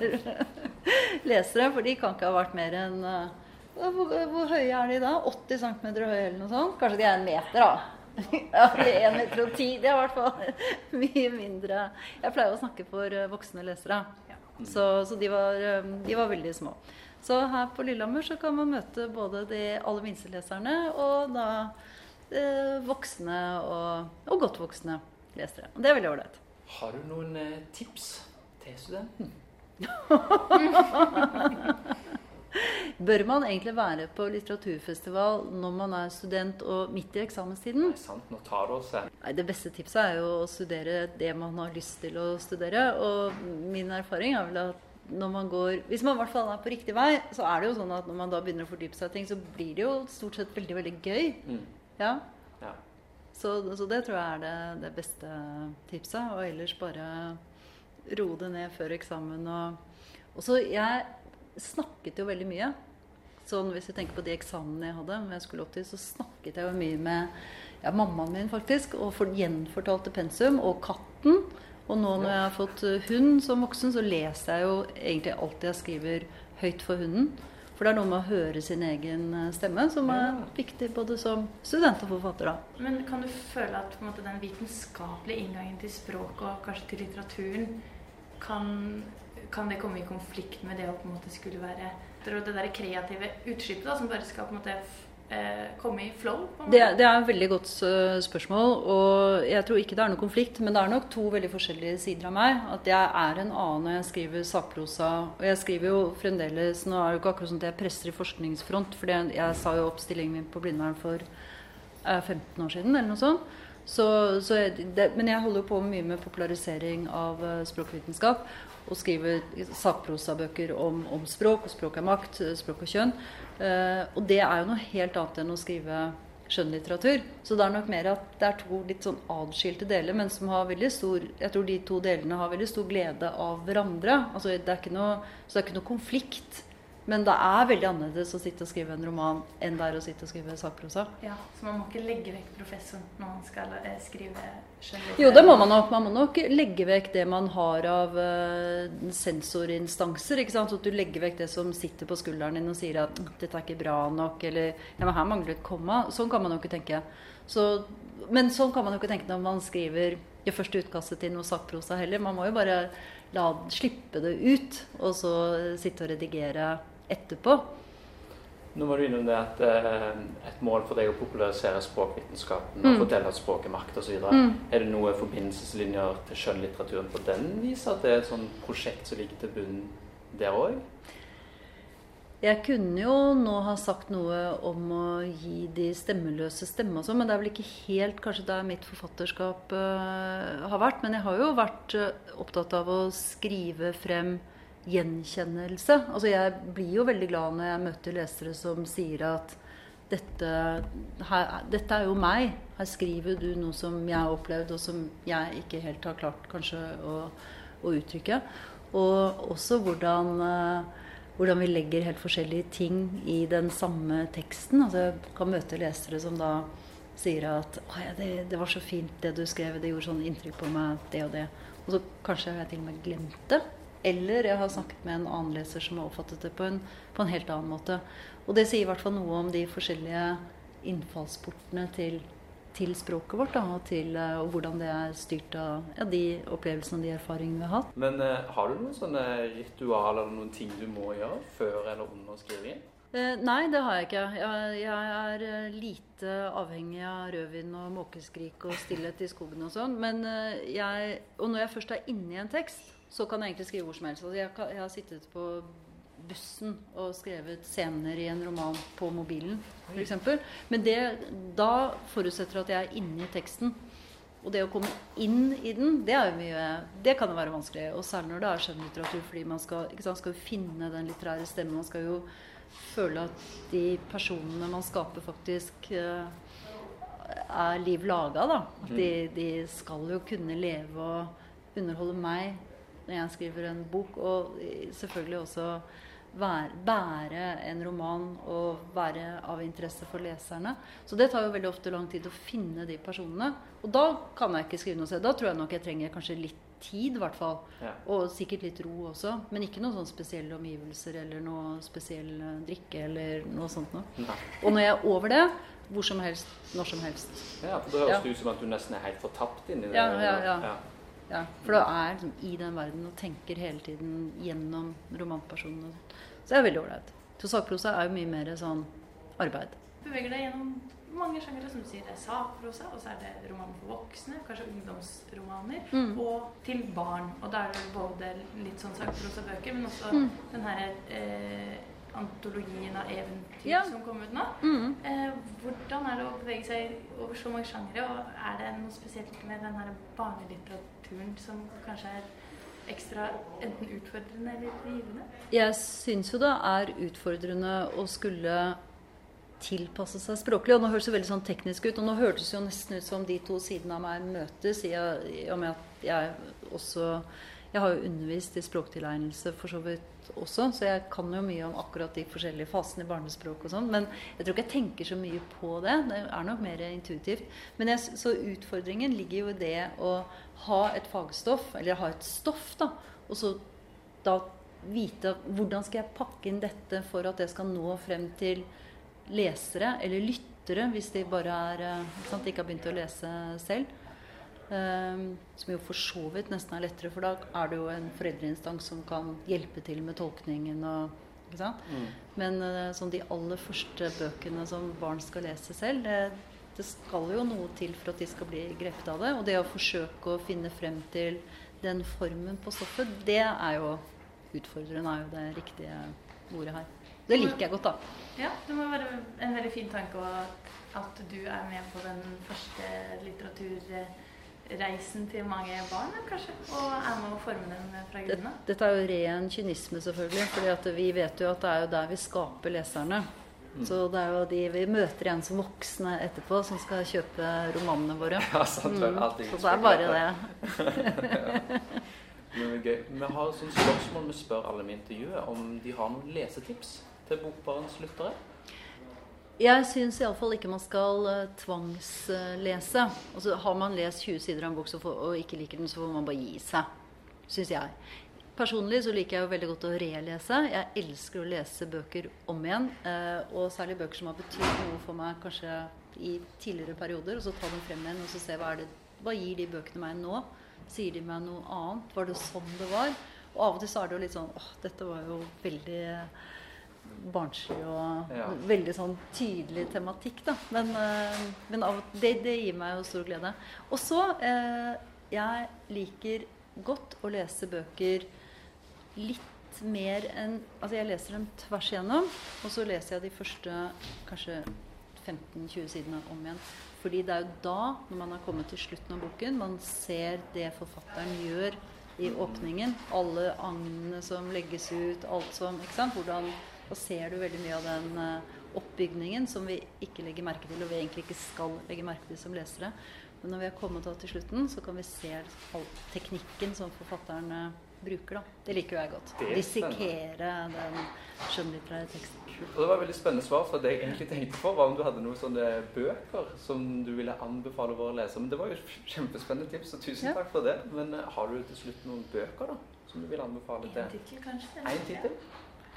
lesere. For de kan ikke ha vært mer enn eh, hvor, hvor høye er de da? 80 cm høye eller noe sånt? Kanskje de er en meter, da. Ja, 1 meter og 10. Det er i hvert fall mye mindre. Jeg pleier å snakke for voksne lesere. Så, så de, var, eh, de var veldig små. Så her på Lillehammer så kan man møte både de aller minste leserne og da eh, voksne og, og godt voksne lesere. Og det er veldig ålreit. Har du noen eh, tips til studenten? Bør man egentlig være på litteraturfestival når man er student og midt i eksamenstiden? Sant, nå tar det oss her. Nei, Det beste tipset er jo å studere det man har lyst til å studere. Og min erfaring er vel at når man går Hvis man i hvert fall er på riktig vei, så er det jo sånn at når man da begynner å fordype seg i ting, så blir det jo stort sett veldig, veldig gøy. Mm. Ja. Ja. Så, så det tror jeg er det, det beste tipset. Og ellers bare roe det ned før eksamen. Og så jeg snakket jo veldig mye. Sånn Hvis vi tenker på de eksamene jeg hadde, jeg skulle opp til, så snakket jeg jo mye med ja, mammaen min faktisk, og for, gjenfortalte pensum, og katten. Og nå når jeg har fått eh, hund som voksen, så leser jeg jo egentlig alt jeg skriver høyt for hunden. For det er noe med å høre sin egen eh, stemme som er viktig både som student og forfatter. da. Men kan du føle at måte, den vitenskapelige inngangen til språket og kanskje til litteraturen kan, kan det komme i konflikt med det å på en måte skulle være Det der kreative utslippet da, som bare skal på en måte eh, komme i flow? Det, det er et veldig godt øh, spørsmål. Og jeg tror ikke det er noe konflikt, men det er nok to veldig forskjellige sider av meg. At jeg er en annen når jeg skriver sakprosa. Og jeg skriver jo fremdeles Nå er det jo ikke akkurat sånn at jeg presser i forskningsfront, for jeg sa jo opp stillingen min på Blindern for eh, 15 år siden, eller noe sånt. Så, så jeg, det, men jeg holder jo på mye med popularisering av eh, språkvitenskap. Og skriver sakprosabøker om, om språk, og språk er makt, språk og kjønn. Eh, og det er jo noe helt annet enn å skrive skjønnlitteratur. Så det er nok mer at det er to litt sånn adskilte deler, men som har veldig stor Jeg tror de to delene har veldig stor glede av hverandre. Altså det er ikke noe, så det er ikke noe konflikt. Men det er veldig annerledes å sitte og skrive en roman enn det er å sitte og skrive sakprosa. Ja, Så man må ikke legge vekk professoren når man skal eh, skrive skjønnlitteratur? Jo, det må man nok. Man må nok legge vekk det man har av uh, sensorinstanser. ikke sant? Så at du legger vekk det som sitter på skulderen din og sier at «Mm, 'dette er ikke bra nok', eller 'ja, men her mangler et komma'. Sånn kan man jo ikke tenke. Så, men sånn kan man jo ikke tenke når man skriver det første utkastet til noe sakprosa heller. Man må jo bare la, slippe det ut, og så sitte og redigere etterpå. Nå var du innom det at eh, et mål for deg å popularisere språkvitenskapen og Mm. fortelle at språk er makt osv. Mm. Er det noen forbindelseslinjer til skjønnlitteraturen på den vis? At det er et sånt prosjekt som ligger til bunnen der òg? Jeg kunne jo nå ha sagt noe om å gi de stemmeløse stemme og sånn, men det er vel ikke helt kanskje der mitt forfatterskap uh, har vært. Men jeg har jo vært eh, opptatt av å skrive frem gjenkjennelse. Altså jeg blir jo veldig glad når jeg møter lesere som sier at dette, her, dette er jo meg. Her skriver du noe som jeg har opplevd, og som jeg ikke helt har klart kanskje å, å uttrykke. Og også hvordan, eh, hvordan vi legger helt forskjellige ting i den samme teksten. Altså jeg kan møte lesere som da sier at ja, det, det, var så fint det du skrev, det gjorde sånn inntrykk på meg, det og det. Og så kanskje har jeg til og med glemt det. Eller jeg har snakket med en annen leser som har oppfattet det på en, på en helt annen måte. Og det sier i hvert fall noe om de forskjellige innfallsportene til, til språket vårt. Da, og, til, eh, og hvordan det er styrt av ja, de opplevelsene og de erfaringene vi har hatt. Men uh, har du noen sånne ritualer eller noen ting du må gjøre før eller under skrivingen? Eh, nei, det har jeg ikke. Jeg, jeg, er eh, lite avhengig av rødvin og måkeskrik og stillhet i skogen og sånn. Men jeg Og når jeg først er inne i en tekst, så kan jeg egentlig skrive hvor som helst. Altså jeg, jeg, har sittet på bussen og skrevet scener i en roman på mobilen, f.eks. Men det, da forutsetter at jeg er inne i teksten. Og det å komme inn i den, det, er jo mye, det kan jo være vanskelig. Og særlig når det er skjønnlitteratur, fordi man skal, sant, skal finne den litterære stemmen. Man skal jo føle at de personene man skaper, faktisk uh, er liv laga. Da. De, de skal jo kunne leve og underholde meg når jeg skriver en bok. Og selvfølgelig også være, bære en roman og være av interesse for leserne. Så det tar jo veldig ofte lang tid å finne de personene. Og da kan jeg ikke skrive noe selv. Da tror jeg nok jeg trenger kanskje litt tid, i hvert fall. Ja. Og sikkert litt ro også. Men ikke noen sånn spesielle omgivelser eller noe spesiell eh, drikke eller noe sånt noe. Og når jeg er over det, hvor som helst, når som helst. Ja, for Det høres ja. ut som at du nesten er helt fortapt inni det. Ja, ja, ja. ja. Ja, for da er liksom i den verden og tenker hele tiden gjennom romanpersonen. Så det er veldig ålreit. Så sakprosa er jo mye mer sånn arbeid. Beveger deg gjennom mange sjangere, som du sier. Det er sakprosa, og så er det romaner for voksne, kanskje ungdomsromaner, mm. og til barn. Og da er det både litt sånn sakprosa-bøker, men også mm. den herre eh, antologien av eventyr ja. som kom ut nå. Mm. Eh, hvordan er det å bevege seg over så mange sjangere, og er det noe spesielt med den her barnelitteraturen som kanskje er ekstra enten utfordrende eller givende? Jeg syns jo det er utfordrende å skulle tilpasse seg språklig. Og nå høres det veldig sånn teknisk ut, og nå hørtes jo nesten ut som de to sidene av meg møtes, i og med at jeg også Jeg har jo undervist i språktilegnelse for så vidt også, så jeg kan jo mye om akkurat de forskjellige fasene i barnespråk og sånn. Men jeg tror ikke jeg tenker så mye på det. Det er nok mer intuitivt. Men jeg, så utfordringen ligger jo i det å ha et fagstoff, eller ha et stoff, da, og så da vite hvordan skal jeg pakke inn dette for at det skal nå frem til lesere, eller lyttere, hvis de bare er, eh, sant, ikke har begynt å lese selv. Um, som jo for så vidt nesten er lettere, for da er det jo en foreldreinstans som kan hjelpe til med tolkningen. og ikke sant? Mm. Men uh, sånn de aller første bøkene som barn skal lese selv, det, det, skal jo noe til for at de skal bli grepet av det. Og det å forsøke å finne frem til den formen på stoffet, det er jo utfordrende, er jo det riktige ordet her. Det liker jeg godt, da. Ja, det må være en veldig fin tanke at du er med på den første litteratur reisen til mange barn, kanskje? Og er med å forme dem fra grunnen av? Dette er jo ren kynisme, selvfølgelig. For vi vet jo at det er jo der vi skaper leserne. Mm. Så det er jo de vi møter igjen som voksne etterpå, som skal kjøpe romanene våre. Ja, sant, mm. Så det er bare det. Men det er gøy. Vi har et spørsmål vi spør alle med intervjuet, om de har noen lesetips til Bokbarns lyttere. Jeg syns iallfall ikke man skal uh, tvangslese. Altså, har man lest 20 sider av en bok og ikke liker den, så får man bare gi seg. Syns jeg. Personlig så liker jeg jo veldig godt å relese. Jeg elsker å lese bøker om igjen. Uh, og særlig bøker som har betydd noe for meg kanskje i tidligere perioder. Og så ta dem frem igjen og så se hva, det, hva gir de bøkene meg nå. Sier de meg noe annet? Var det sånn det var? Og av og til så er det jo litt sånn åh, dette var jo veldig barnslig og ja. veldig sånn tydelig tematikk. Da. Men, uh, men det, det, gir meg jo stor glede. Og så uh, Jeg liker godt å lese bøker litt mer enn Altså jeg leser dem tvers igjennom, og så leser jeg de første kanskje 15-20 sidene om igjen. Fordi det er jo da, når man har kommet til slutten av boken, man ser det forfatteren gjør i åpningen. Alle agnene som legges ut, alt som ikke sant? Hvordan Da ser du veldig mye av den eh, oppbygningen som vi ikke legger merke til, og vi egentlig ikke skal legge merke til som lesere. Men når vi har kommet til slutten, så kan vi se all teknikken som forfatteren eh, bruker. da. Det liker jo jeg godt. Det er Dissekere den skjønnlitterære teksten. Og det var et veldig spennende svar, for det jeg egentlig tenkte på, var om du hadde noen sånne bøker som du ville anbefale våre lesere. Men det var jo kjempespennende tips, så tusen Ja. takk for det. Men eh, har du til slutt noen bøker da, som du vil anbefale til? En tittel, kanskje? En tittel?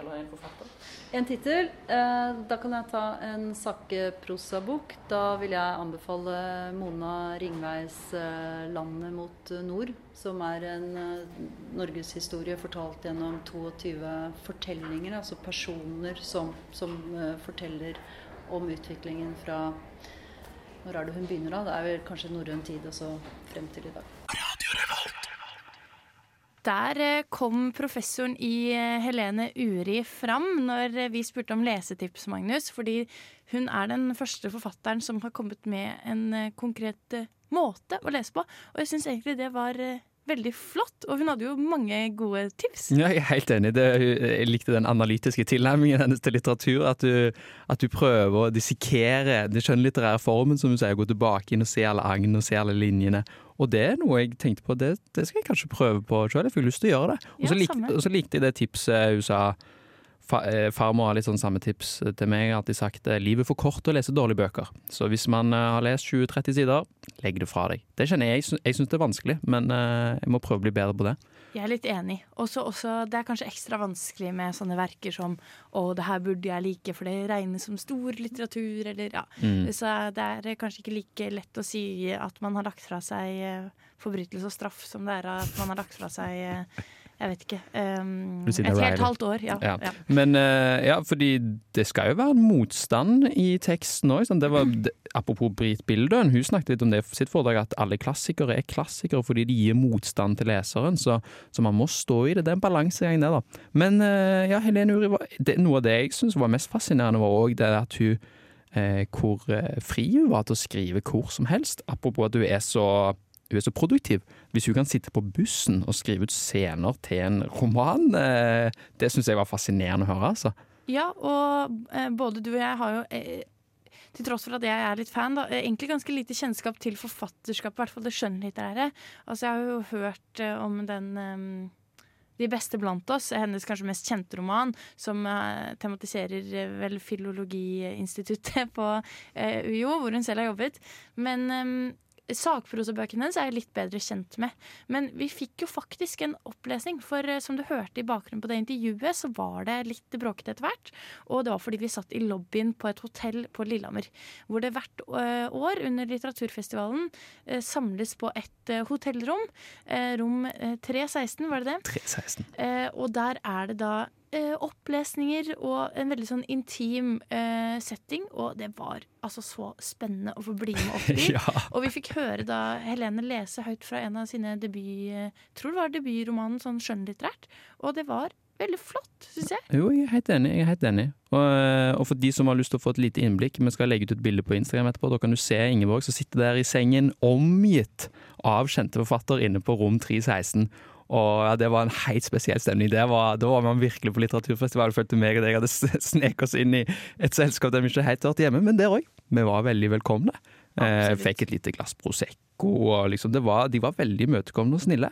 Eller en forfatter? En tittel. Eh, da kan jeg ta en sakkeprosabok. Da vil jeg anbefale Mona Ringveis eh, 'Landet mot nord', som er en eh, norgeshistorie fortalt gjennom 22 fortellinger. Altså personer som, som forteller om utviklingen fra Når er det hun begynner, da? Det er vel kanskje norrøn tid og så frem til i dag. Der eh, kom professoren i eh, Helene Uri fram når eh, vi spurte om lesetips, Magnus. Fordi hun er den første forfatteren som har kommet med en konkret måte å lese på. Og jeg syns egentlig det var veldig flott. Og hun hadde jo mange gode tips. Ja, jeg er helt enig. Jeg likte den analytiske tilnærmingen hennes til litteratur. At du, at du prøver å dissekere den skjønnlitterære formen, som hun sier. Gå tilbake inn og se alle agn og se alle linjene. Og det er noe jeg tenkte på, det, det skal jeg kanskje prøve på sjøl. Jeg fikk lyst til å gjøre det. Og så Ja, likte, likte jeg det tipset hun sa. Eh, Farmor har litt sånn samme tips til meg. Jeg har alltid sagt at livet er for kort til å lese dårlige bøker. Så hvis man eh, har lest 20-30 sider, legg det fra deg. Det kjenner jeg. Jeg sy- syns det er vanskelig, men eh, jeg må prøve å bli bedre på det. Jeg er litt enig. Også, også, det er kanskje ekstra vanskelig med sånne verker som 'Å, det her burde jeg like, for det regnes som stor litteratur', eller ja. Mm. Så det er kanskje ikke like lett å si at man har lagt fra seg eh, forbrytelse og straff som det er at man har lagt fra seg eh, jeg vet ikke. Um, et helt halvt år. Ja. Ja. ja. Men uh, ja, fordi det skal jo være motstand i teksten òg. Sånn. apropos Britt Bildøen, hun snakket litt om det i sitt foredrag, at alle klassikere er klassikere fordi de gir motstand til leseren. Så, så man må stå i det. Det er en balansegang der, da. Men uh, ja, Helene Uri, det, noe av det jeg syns var mest fascinerende, var òg det at hun uh, hvor fri hun var til å skrive hvor som helst. Apropos at hun er så hun er så produktiv. Hvis hun kan sitte på bussen og skrive ut scener til en roman, eh, det syns jeg var fascinerende å høre, altså. Ja, og eh, både du og jeg har jo eh, til tross for at jeg er litt fan, da, egentlig ganske lite kjennskap til forfatterskap, i hvert fall det skjønnlitterære. Altså, jeg har jo hørt om den De beste blant oss, hennes kanskje mest kjente roman, som uh, tematiserer uh, vel Filologiinstituttet på uh, UiO, hvor hun selv har jobbet. Men eh, Sakprosabøkene hennes er jeg litt bedre kjent med. Men vi fikk jo faktisk en opplesning, for eh, som du hørte i bakgrunnen på det intervjuet, så var det litt bråkete etter hvert. Og det var fordi vi satt i lobbyen på et hotell på Lillehammer. Hvor det hvert eh, år under litteraturfestivalen eh, samles på et hotellrom. Rom eh, 316, var det det? 316. Eh, og der er det da eh, opplesninger og en veldig sånn intim eh, setting. Og det var altså så spennende å få bli med opp i. Ja. Og vi fikk høre da Helene lese høyt fra en av sine debut... eh, tror det var debutromanen sånn skjønnlitterært. Og det var veldig flott, syns jeg. Jo, jeg er helt enig. jeg er helt enig. Og, eh, og for de som har lyst til å få et lite innblikk, vi skal legge ut et bilde på Instagram etterpå. Da kan du se Ingeborg som sitter der i sengen, omgitt av kjente forfatter inne på rom 316. Og ja, Det var en helt spesiell stemning. Det var, da var man virkelig på litteraturfestival. Følte meg og deg hadde sneket oss inn i et selskap der vi ikke helt hørte hjemme, men der òg. Vi var veldig velkomne. Eh, fikk et lite glass Prosecco, og liksom det var, de var veldig imøtekommende og snille.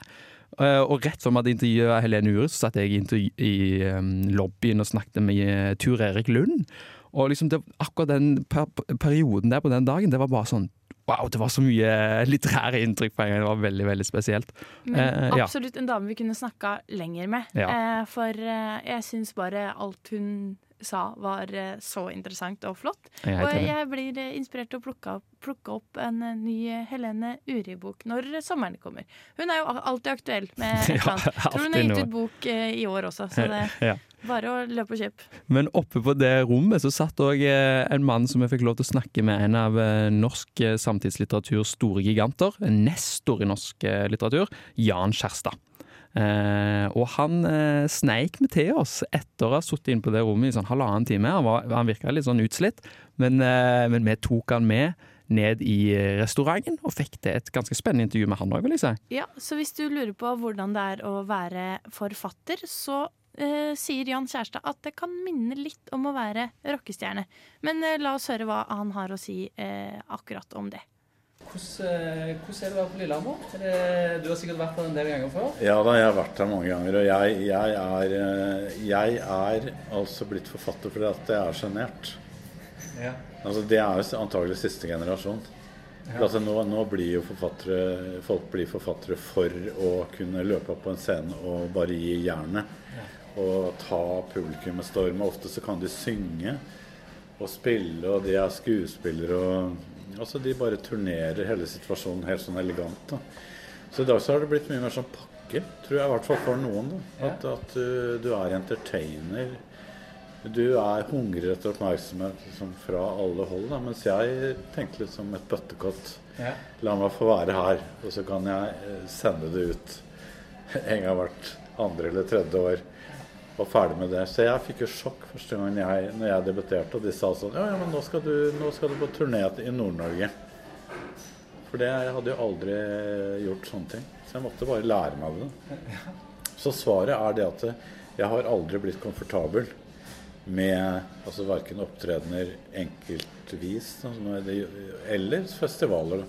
Eh, og rett før vi hadde intervjua Helene Ure, så satt jeg i, i em, lobbyen og snakket med eh, Tur Erik Lund. Og liksom det, akkurat den per perioden der på den dagen, det var bare sånn Wow, det var så mye litterære inntrykk på en gang. Det var veldig, veldig spesielt. Men Eh, ja. absolutt en dame vi kunne snakka lenger med. Ja. Eh, for eh, jeg syns bare alt hun sa var eh, så interessant og flott. Jeg og jeg blir eh, inspirert til å plukke opp, plukke opp en eh, ny Helene Uri-bok når sommeren kommer. Hun er jo alltid aktuell med et eller annet. Tror hun har gitt ut bok i år også, så det Ja. Bare å løpe og kjøpe. Men oppe på det rommet så satt òg en mann som jeg fikk lov til å snakke med, en av eh, norsk eh, samtidslitteraturs store giganter, nestor i norsk eh, litteratur, Jan Kjærstad. Eh, og han eh, sneik med til oss etter å ha sittet inne på det rommet i sånn halvannen time. Han, var, han virka litt sånn utslitt, men, eh, men vi tok han med ned i eh, restauranten og fikk til et ganske spennende intervju med han òg, vil jeg si. Ja, så hvis du lurer på hvordan det er å være forfatter, så eh, sier Jan Kjærstad at det kan minne litt om å være rockestjerne. Men eh, la oss høre hva han har å si eh, akkurat om det. Hvordan, eh, hvordan er det å være på Lillehammer? Er du har sikkert vært der en del ganger før? Ja da, jeg har vært her mange ganger. Og jeg, jeg, er, eh, jeg er altså blitt forfatter fordi at jeg er sjenert. Ja. Altså, det er jo antagelig siste generasjon. Ja. Altså, nå, nå blir jo forfattere, folk blir forfattere for å kunne løpe opp på en scene og bare gi jernet. Og ta publikum med storm. Ofte så kan de synge og spille, og de er skuespillere og Altså, de bare turnerer hele situasjonen helt sånn elegant. da. Så i dag så har det blitt mye mer sånn pakke, tror jeg, i hvert fall for noen. da. At, at du, du er entertainer. Du er hungrig etter oppmerksomhet liksom, fra alle hold, da. mens jeg tenkte litt som et bøttekott. Ja. La meg få være her, og så kan jeg eh, sende det ut en gang hvert andre eller tredje år. Og ferdig med det. Så jeg fikk jo sjokk første gang jeg, når jeg debuterte, og de sa sånn Ja, ja, men nå skal du, nå skal du på turné i Nord-Norge. For det jeg hadde jo aldri gjort sånne ting. Så jeg måtte bare lære meg det. Så svaret er det at jeg har aldri blitt komfortabel med altså verken opptredener enkeltvis er eller festivaler.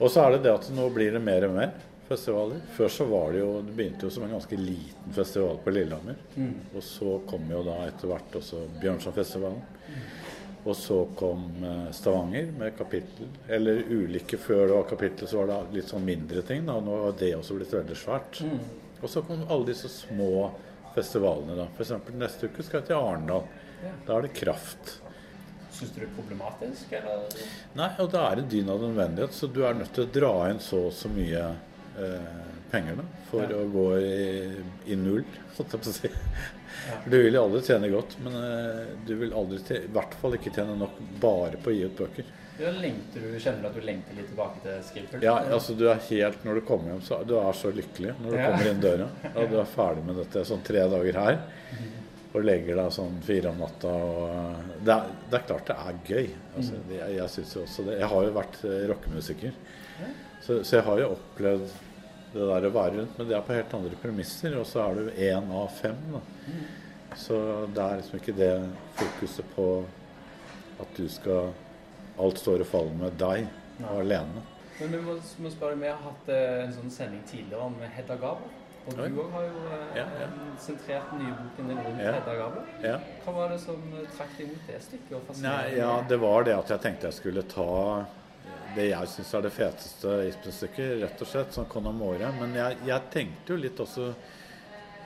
Og så er det det at nå blir det mer og mer festivaler. Før så var det jo Det begynte jo som en ganske liten festival på Lillehammer. Mm. Og så kom jo da etter hvert også Bjørnsonfestivalen. Og så kom eh, Stavanger med kapittel. Eller ulike før det var kapittel, så var det litt sånn mindre ting. da, Nå har det også blitt veldig svært. Mm. Og så kom alle disse små festivalene. da. F.eks. neste uke skal jeg til Arendal. Ja. Da er det Kraft. Syns du det er problematisk, eller? Nei, og det er en dyn av nødvendighet, så du er nødt til å dra inn så og så mye penger da, for Ja. å gå i, i null, holdt jeg på å si. Ja. Du vil jo aldri tjene godt, men eh, du vil aldri tjene, i hvert fall ikke tjene nok bare på å gi ut bøker. Ja, lengter du, kjenner du at du lengter litt tilbake til Skilford? Ja, altså du er helt, Når du kommer hjem, så du er så lykkelig når du kommer inn døra. Ja, du er ferdig med dette sånn tre dager her. Og legger deg sånn fire om natta. Og det, er, det er klart det er gøy. Altså, det, jeg jeg synes jo også det. Jeg har jo vært eh, rockemusiker. Så, så jeg har jo opplevd det der å være rundt, men det er på helt andre premisser. Og så er du én av fem. Da. Så det er liksom ikke det fokuset på at du skal Alt står og faller med deg og alene. Men vi må, må spørre, vi har hatt eh, en sånn sending tidligere om Hedda Gabel. Og du òg har jo eh, Ja, ja. sentrert den nye boken din rundt Ja. Hedda Gabel. Ja. Hva var det som eh, trakk deg mot det stykket? og Nei, ja, det var det at jeg tenkte jeg skulle ta det jeg syns er det feteste Ibsen-stykket, rett og slett, som Conamore. Men jeg, jeg tenkte jo litt også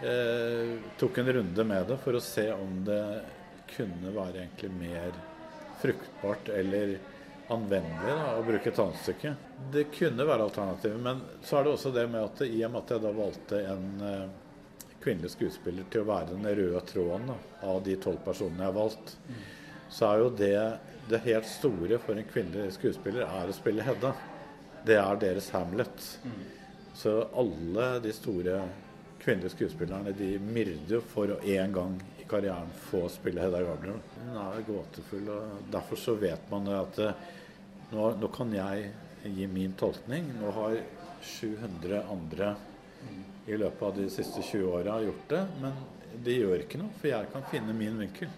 eh, Tok en runde med det for å se om det kunne være egentlig mer fruktbart eller anvendelig da, å bruke et annet stykke. Det kunne være alternativet, men så er det også det med at i og med at jeg da valgte en eh, kvinnelig skuespiller til å være den røde tråden da, av de tolv personene jeg har valgt, så er jo det det helt store for en kvinnelig skuespiller er å spille Hedda. Det er deres Hamlet. Så alle de store kvinnelige skuespillerne de myrder jo for å en gang i karrieren få spille Hedda Gabler. Hun er gåtefull, og derfor så vet man at eh, nå, nå kan jeg gi min tolkning. Nå har 700 andre i løpet av de siste 20 åra gjort det, men det gjør ikke noe, for jeg kan finne min vinkel.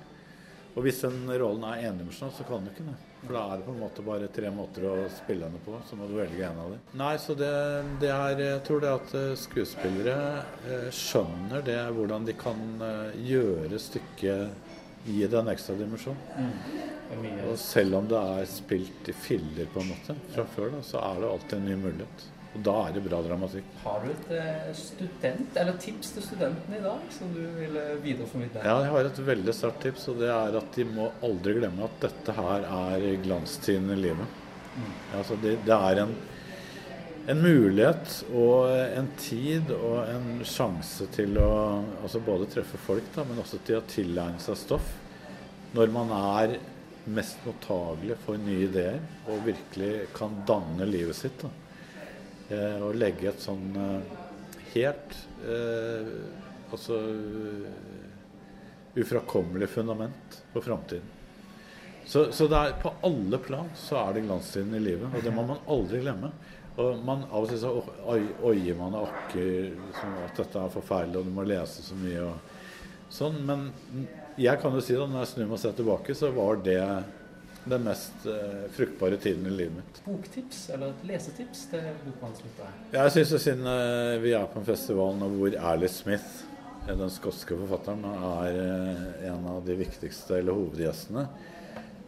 Og hvis den rollen er endimensjonal, så kan du ikke det. For da er det på en måte bare tre måter å spille henne på, så må du velge en av dem. Nei, så det, det er Jeg tror det at eh, skuespillere eh, skjønner det, hvordan de kan eh, gjøre stykket Gi det en ekstra dimensjon. Er Og selv om det er spilt i filler på en måte fra før, da, så er det alltid en ny mulighet. Og da er det bra dramatikk. Har du et eh, student, eller tips til studentene i dag som du vil videreformidle? Ja, jeg har et veldig sterkt tips, og det er at de må aldri glemme at dette her er glanstiden i livet. Altså det, det er en, en mulighet og en tid og en sjanse til å altså både treffe folk, da, men også til å tilegne seg stoff. Når man er mest mottagelig for nye ideer og virkelig kan danne livet sitt. Da. Eh, og legge et sånn eh, helt eh, altså eh, ufrakommelig fundament for framtiden. Så, så er, på alle plan så er det glanstiden i livet, og det må man aldri glemme. Og man, Av og til så oi- oier man og akker som at dette er forferdelig, og du må lese så mye. Og, sånn. Men jeg kan jo si da, når jeg snur meg og ser tilbake, så var det den mest eh, fruktbare tiden i livet mitt. Boktips, eller et lesetips til bokmannslyttere? Jeg syns siden eh, vi er på en festival nå hvor Alice Smith, eh, den skotske forfatteren, er eh, en av de viktigste eller hovedgjestene.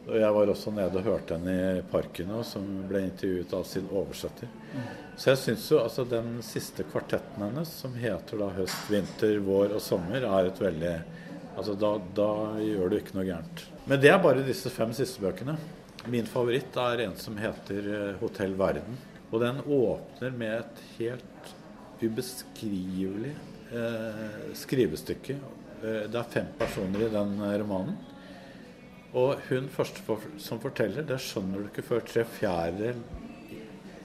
Og jeg var også nede og hørte henne i parken nå, som ble intervjuet av sin oversetter. Så jeg syns jo altså den siste kvartetten hennes, som heter da høst, vinter, vår og sommer, er et veldig Altså da, da gjør du ikke noe gærent. Men det er bare disse fem siste bøkene. Min favoritt er en som heter eh, 'Hotell Verden'. Og den åpner med et helt ubeskrivelig eh, skrivestykke. Eh, det er fem personer i den eh, romanen. Og hun første for, som forteller, det skjønner du ikke før tre fjerdedeler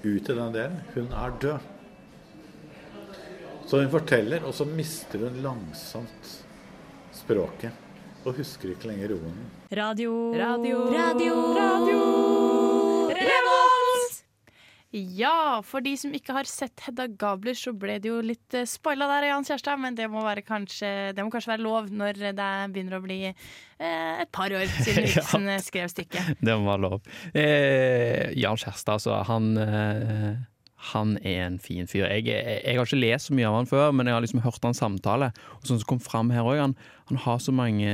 ut i den delen. Hun er død. Så hun forteller, og så mister hun langsomt språket. Og husker ikke lenger roen. Radio Radio. Radio. Radio. Revolt! Ja, for de som ikke har sett Hedda Gabler, så ble det jo litt uh, spoila der av Jan Kjærstad, men det må, være kanskje, det må kanskje være lov når det begynner å bli eh, et par år siden. Ibsen ja. skrev stykket. Det må være lov. Eh, Jan Kjærstad, altså. Han, eh, han er en fin fyr. Jeg, jeg, jeg har ikke lest så mye av han før, men jeg har liksom hørt hans samtale. Og sånn som kom fram her òg, han, han har så mange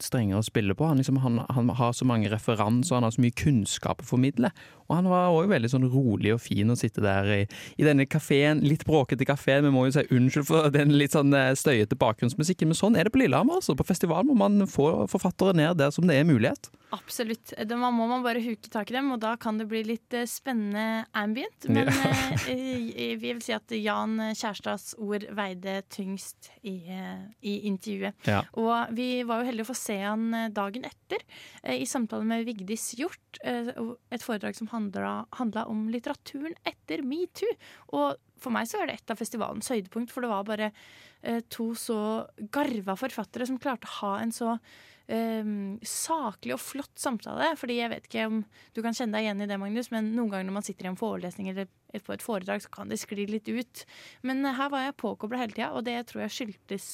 strenger å spille på. Han, liksom, han, han har så mange referanser, han har så mye kunnskap å formidle. Og han var òg veldig sånn rolig og fin å sitte der i, i denne kafeen, litt bråkete kafeen. Vi må jo si unnskyld for den litt sånn eh, støyete bakgrunnsmusikken, men sånn er det på Lillehammer. Altså. På festival må man få forfattere ned der som det er mulighet. Absolutt. Da må man bare huke tak i dem, og da kan det bli litt eh, spennende ambient. Men Ja. eh, vi vil si at Jan Kjærstads ord veide tyngst i, i intervjuet. Ja. Og vi var jo heldige å få se han dagen etter, i samtale med Vigdis Hjort. Et foredrag som handla, handla om litteraturen etter metoo. Og for meg så er det et av festivalens høydepunkt, for det var bare eh, to så garva forfattere som klarte å ha en så eh, saklig og flott samtale. Fordi jeg vet ikke om du kan kjenne deg igjen i det, Magnus, men noen ganger når man sitter i en forelesning eller på et foredrag, så kan det skli litt ut. Men eh, her var jeg påkobla hele tida, og det tror jeg skyldtes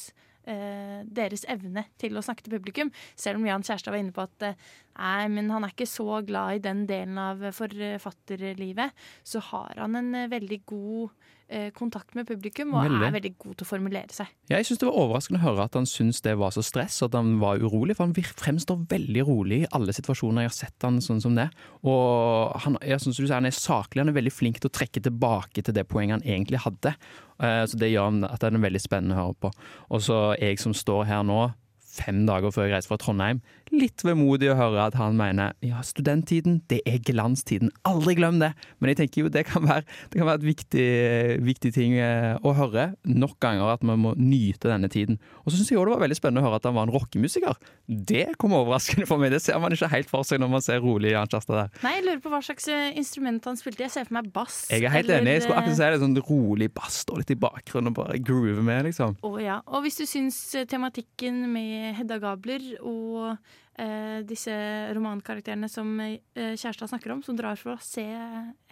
eh, deres evne til å snakke til publikum. Selv om Jan Kjærstad var inne på at eh, nei, men han er ikke så glad i den delen av forfatterlivet, så har han en eh, veldig god eh, kontakt med publikum, og Veldig. er veldig god til å formulere seg. Ja, jeg synes Det var overraskende å høre at han syntes det var så stress, at han var urolig. For han fremstår veldig rolig i alle situasjoner jeg har sett han sånn som det. Og han, jeg synes du sier han er saklig, han er veldig flink til å trekke tilbake til det poenget han egentlig hadde. Eh, Så det gjør at det er veldig spennende å høre på. Og så jeg som står her nå, fem dager før jeg reiser fra Trondheim, litt vemodig å høre at han mener ja, studenttiden, det er glanstiden. Aldri glem det! Men jeg tenker jo det kan være, det kan være et viktig, viktig ting eh, å høre nok ganger, at man må nyte denne tiden. Og så syns jeg også det var veldig spennende å høre at han var en rockemusiker. Det kom overraskende for meg. Det ser man ikke helt for seg når man ser rolig Jan Kjærstad der. Nei, jeg lurer på hva slags eh, instrument han spilte. Jeg ser for meg bass. Jeg er helt eller, enig. Jeg skulle akkurat si det sånn rolig bass, står litt i bakgrunnen og bare groove med, liksom. Å ja. Og hvis du syns eh, tematikken med Hedda Gabler og eh, disse romankarakterene som eh, Kjærstad snakker om, som drar for å se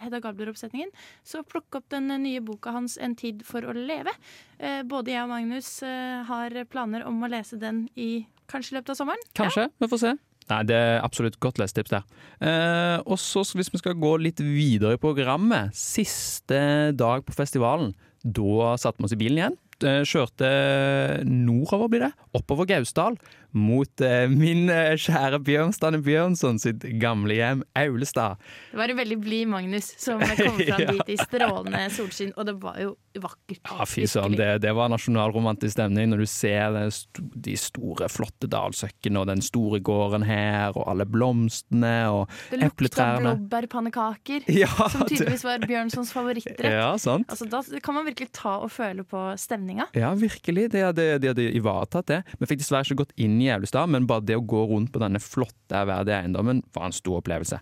Hedda Gabler-oppsetningen, så plukk opp den eh, nye boka hans 'En tid for å leve'. Eh, både jeg og Magnus eh, har planer om å lese den i kanskje i løpet av sommeren. Kanskje, vi får se. Nei, Det er absolutt godt lesetips der. Eh, og så hvis vi skal gå litt videre i programmet, siste dag på festivalen, da satte vi oss i bilen igjen. Kjørte nordover, blir det, oppover Gausdal, mot eh, min eh, kjære Bjørnstanne Bjørnson sitt gamle hjem, Aulestad. Det var en veldig blid Magnus som kom fram Ja. dit i strålende solskinn, og det var jo vakkert. Ja, fy søren, det, det var nasjonalromantisk stemning når du ser det, de store, flotte dalsøkkene og den store gården her, og alle blomstene og Det lukta epletrærne. blåbærpannekaker, Ja, som tydeligvis var Bjørnsons favorittrett. Ja, sant. Altså, da kan man virkelig ta og føle på stemninga. Ja, virkelig. De hadde, de hadde ivaretatt det. Vi fikk dessverre ikke gått inn i Jævlestad, men bare det å gå rundt på denne flotte, ærverdige eiendommen var en stor opplevelse.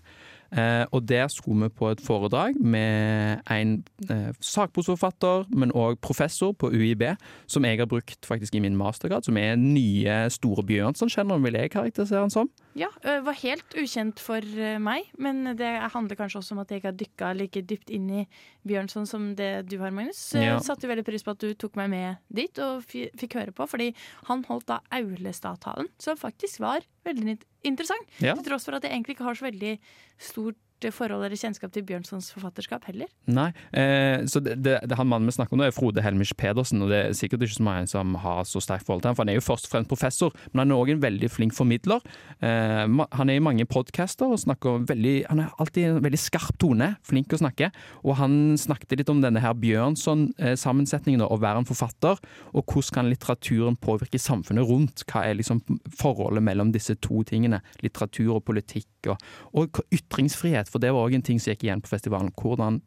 Eh, og der skulle vi på et foredrag med en eh, sakprosforfatter, men òg professor på UiB, som jeg har brukt faktisk i min mastergrad, som er nye Store Bjørnson-kjenneren, vil jeg karakterisere han som. Ja, var helt ukjent for meg, men det handler kanskje også om at jeg ikke har dykka like dypt inn i Bjørnson som det du har, Magnus. Ja. Satte veldig pris på at du tok meg med dit og fikk høre på, fordi han holdt da Aulestad-talen, som faktisk var veldig interessant. Ja. Til tross for at jeg egentlig ikke har så veldig stort forhold eller kjennskap til Bjørnsons forfatterskap heller. Nei, eh, så det, det, det han mannen vi snakker om nå er Frode Helmich Pedersen, og det er sikkert ikke så mange som har så sterkt forhold til ham, for han er jo først og fremst professor, men han er òg en veldig flink formidler. Eh, han er i mange podcaster og snakker veldig Han har alltid en veldig skarp tone, flink å snakke, og han snakket litt om denne her Bjørnson-sammensetningen, å være en forfatter, og hvordan kan litteraturen påvirke samfunnet rundt? Hva er liksom forholdet mellom disse to tingene, litteratur og politikk, og, og ytringsfrihet, for det var òg en ting som gikk igjen på festivalen. Hvordan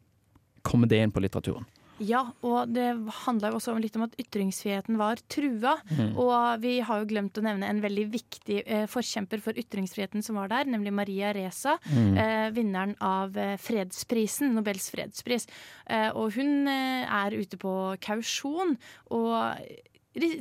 kommer det inn på litteraturen? Ja, og det handla også litt om at ytringsfriheten var trua. Mm. Og vi har jo glemt å nevne en veldig viktig eh, forkjemper for ytringsfriheten som var der, nemlig Maria Reza. Mm. Eh, vinneren av eh, fredsprisen, Nobels fredspris. Eh, og hun eh, er ute på kausjon. og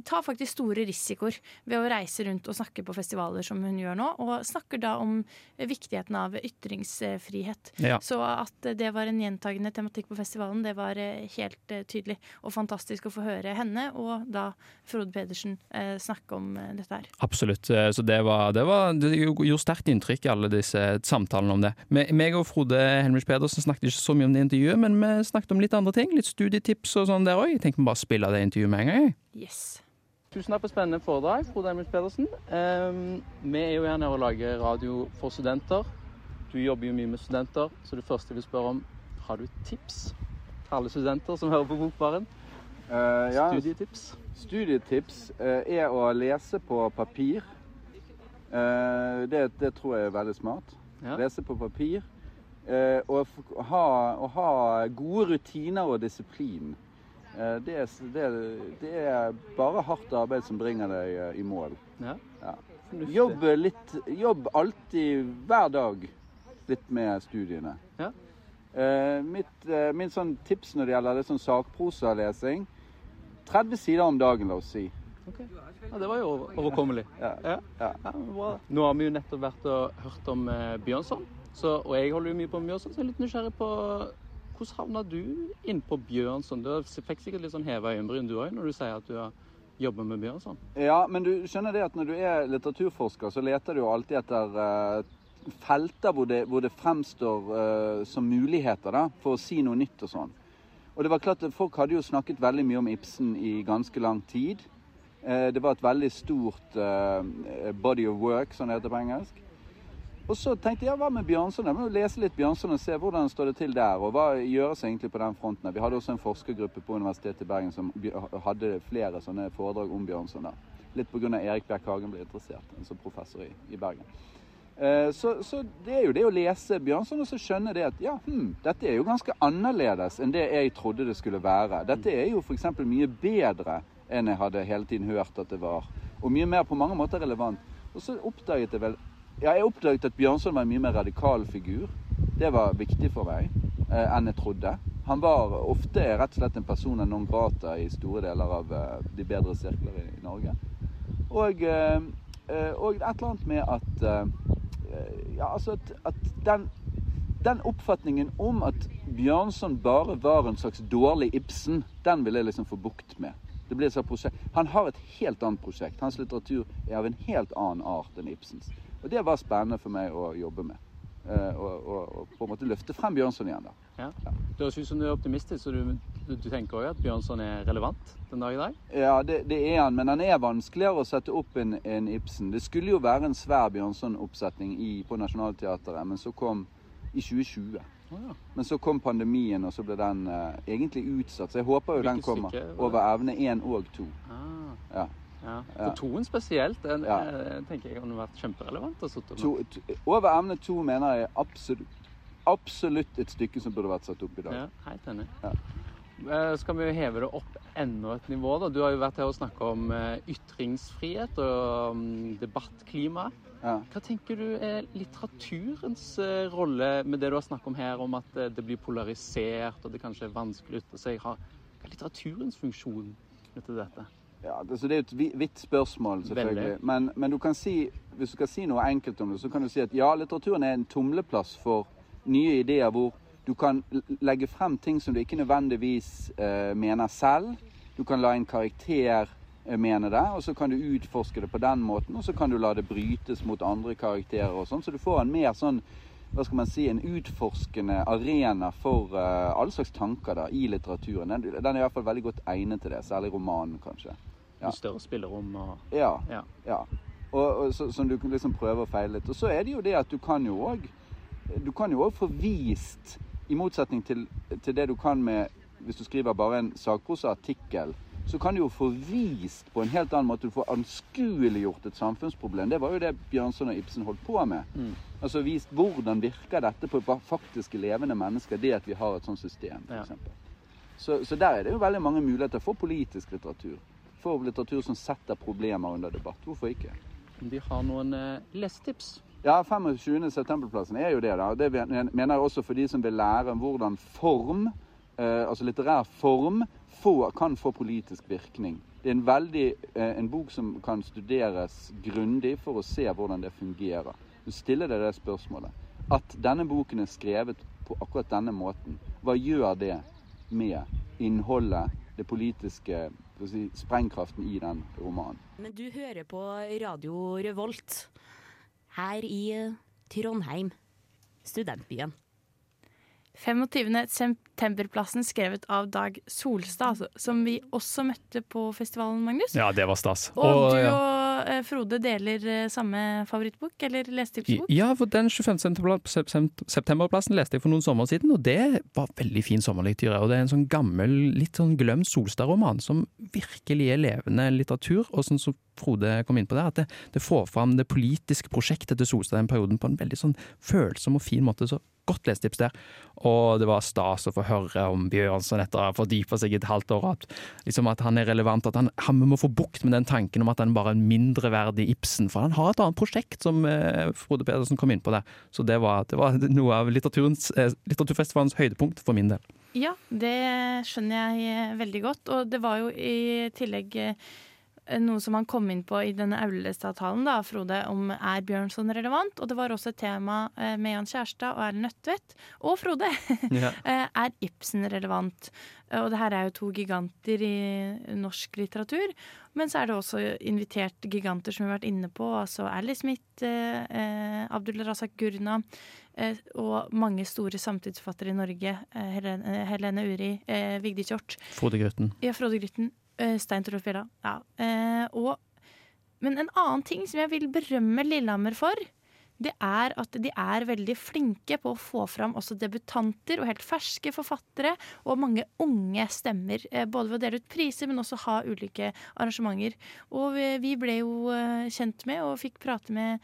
tar faktisk store risikoer ved å reise rundt og snakke på festivaler som hun gjør nå, og snakker da om viktigheten av ytringsfrihet. Ja. Så at det var en gjentagende tematikk på festivalen, det var eh, helt eh, tydelig. Og fantastisk å få høre henne og da Frode Pedersen eh, snakke om dette her. Absolutt. Så det, var, det, var, det gjorde sterkt inntrykk, alle disse samtalene om det. Me- Meg og Frode Henrich Pedersen snakket ikke så mye om det intervjuet, men vi snakket om litt andre ting. Litt studietips og sånn der òg. Jeg tenkte vi bare spille det intervjuet med en gang. Yes. Tusen takk for spennende foredrag, Frode Emil Pedersen. Um, vi er jo her nede og lager radio for studenter. Du jobber jo mye med studenter, så det første jeg vil spørre om, har du et tips til alle studenter som hører på Bokbaren? Uh, ja, Studietips? Studietips uh, er å lese på papir. Uh, det, det tror jeg er veldig smart. Ja. Lese på papir. Eh, og ha, ha gode rutiner og disiplin. Eh, det, er, det, det er bare hardt arbeid som bringer deg eh, i mål. Ja. Ja. Jobb litt Jobb alltid, hver dag, litt med studiene. Ja. Eh, mitt, eh, min sånn tips når det gjelder det sånn sakprosalesing 30 sider om dagen, la oss si. Ja, det var jo overkommelig. Ja. Nå har vi jo nettopp vært og hørt om eh, Bjørnson, så, og jeg holder jo mye på Bjørnson, så jeg er litt nysgjerrig på hvordan havna du inn på Bjørnson? Du fikk sikkert litt sånn heva øyenbryn du òg når du sier at du har jobber med Bjørnson. Ja, men du skjønner det at når du er litteraturforsker, så leter du jo alltid etter uh, felter hvor det, hvor det fremstår uh, som muligheter da, for å si noe nytt og sånn. Og det var klart at Folk hadde jo snakket veldig mye om Ibsen i ganske lang tid. Uh, det var et veldig stort body of work, som det heter på engelsk. Og så tenkte jeg, hva med Bjørnson? Jeg må jo lese litt Bjørnson og se hvordan står det til der. Og hva gjøres egentlig på den fronten? Vi hadde også en forskergruppe på Universitetet i Bergen som hadde flere sånne foredrag om Bjørnson. da. Litt pga. Erik Bjerk Hagen ble interessert, som professor i, i Bergen. Eh, Så, så det er jo det å lese Bjørnson og så skjønne det at ja, hm, dette er jo ganske annerledes enn det jeg trodde det skulle være. Dette er jo f.eks. mye bedre enn jeg hadde hele tiden hørt at det var. Og mye mer på mange måter relevant. Og så oppdaget jeg vel Ja, jeg oppdaget at Bjørnson var en mye mer radikal figur. Det var viktig for meg eh, enn jeg trodde. Han var ofte rett og slett en person non grata i store deler av eh, de bedre sirkler i, i Norge. Og, eh, eh, og et eller annet med at eh, Ja, altså at, at den, den oppfatningen om at Bjørnson bare var en slags dårlig Ibsen, den vil jeg liksom få bukt med. Han har et helt annet prosjekt. Hans litteratur er av en helt annen art enn Ibsens. Og det var spennende for meg å jobbe med. Eh, og, og, og på en måte løfte frem Bjørnson igjen. da. Ja. Det høres ut som du er optimistisk, så du, du, tenker òg at Bjørnson er relevant den dag i dag? Ja, det, det er han, men han er vanskeligere å sette opp en, en Ibsen. Det skulle jo være en svær Bjørnson-oppsetning på Nationaltheatret, men så kom i 2020. Å ja. Men så kom pandemien, og så ble den uh, egentlig utsatt. Så jeg håper jo den kommer stykke over evne én og to. Ah. Ja. Ja. For toen spesielt den, Ja. eh, tenker jeg kunne vært kjemperelevant To, to, over emne to mener jeg absolutt, absolutt et stykke som burde vært satt opp i dag. Ja, helt enig. Ja. eh, skal vi heve det opp enda et nivå. da. Du har jo vært her og snakka om eh, ytringsfrihet og um, debattklima. Ja. Hva tenker du er litteraturens rolle med det du har snakket om her, om at det blir polarisert og det kanskje er vanskelig å ytre seg? Hva er litteraturens funksjon til dette? Ja, det, så det er jo et vi- vidt spørsmål, selvfølgelig. Men, men du kan si, hvis du skal si noe enkelt om det, så kan du si at ja, litteraturen er en tumleplass for nye ideer hvor du kan legge frem ting som du ikke nødvendigvis eh, mener selv. Du kan la en karakter eh, mene det, og så kan du utforske det på den måten. Og så kan du la det brytes mot andre karakterer og sånn. Så du får en mer sånn hva skal man si, en utforskende arena for uh, alle slags tanker da, i litteraturen. Den, den er i hvert fall veldig godt egnet til det, særlig romanen kanskje. Ja. Med større spillerom og Ja. Ja. ja. Og, og så, som du kan liksom prøve å feile litt. Og så er det jo det at du kan jo òg Du kan jo òg få vist, i motsetning til, til det du kan med Hvis du skriver bare en sakprosaartikkel, så kan du jo få vist på en helt annen måte. Du får anskueliggjort et samfunnsproblem. Det var jo det Bjørnson og Ibsen holdt på med. Mm. Altså vist hvordan virker dette på faktiske levende mennesker, det at vi har et sånt system, Ja. f.eks. Så, så der er det jo veldig mange muligheter for politisk litteratur. For litteratur som setter problemer under debatt. Hvorfor ikke? Vi har noen eh, lesetips? Ja, 25. septemberplassen er jo det. da. Det mener jeg også for de som vil lære om hvordan form, eh, altså litterær form, får, kan få politisk virkning. Det er en, veldig, eh, en bok som kan studeres grundig for å se hvordan det fungerer. Du stiller deg det spørsmålet. At denne boken er skrevet på akkurat denne måten, hva gjør det med innholdet, det politiske, si, sprengkraften i den romanen? Men du hører på Radio Revolt her i eh, Trondheim, studentbyen. 25. septemberplassen skrevet av Dag Solstad, altså, som vi også møtte på festivalen, Magnus. Ja, det var stas. Og, du ja. og eh, Frode deler eh, samme favorittbok, eller lesetipsbok? Ja, for den 25. september- septemberplassen leste jeg for noen sommer siden, og det var veldig fin sommerlektyre. Og det er en sånn gammel, litt sånn glemt Solstad-roman som virkelig er levende litteratur, og sånn som Frode kom inn på der, at det, det får fram det politiske prosjektet til Solstad den perioden på en veldig sånn følsom og fin måte. Så godt lesetips der. Og det var stas å få høre om Bjørnson etter å ha fordypa seg i et halvt år, at, liksom at han er relevant, at han, han må få bukt med den tanken om at han bare er en mindreverdig Ibsen, for han har et annet prosjekt som eh, Frode Pedersen kom inn på der. Så det var, det var noe av eh, litteraturfestivalens høydepunkt for min del. Ja, det skjønner jeg eh, veldig godt. Og det var jo i tillegg eh, noe som han kom inn på i denne Aulestad-talen, da, Frode, om er Bjørnson relevant? Og det var også et tema eh, med Jan Kjærstad og Erlend Nødtvedt og Frode. Ja. Eh, er Ibsen relevant? Eh, Og det her er jo to giganter i norsk litteratur. Men så er det også invitert giganter som vi har vært inne på, altså Ally Smith, eh, eh, Abdul Razak Gurna eh, og mange store samtidsforfattere i Norge. Eh, Helene, Helene Uri, eh, Vigdis Hjorth. Frode Grytten. Ja, Frode Grytten. Eh, Stein Torolf Bjella. Ja. Eh, og, men en annen ting som jeg vil berømme Lillehammer for, det er at de er veldig flinke på å få fram også debutanter og helt ferske forfattere, og mange unge stemmer. eh, Både ved å dele ut priser, men også ha ulike arrangementer. Og vi, ble jo kjent med og fikk prate med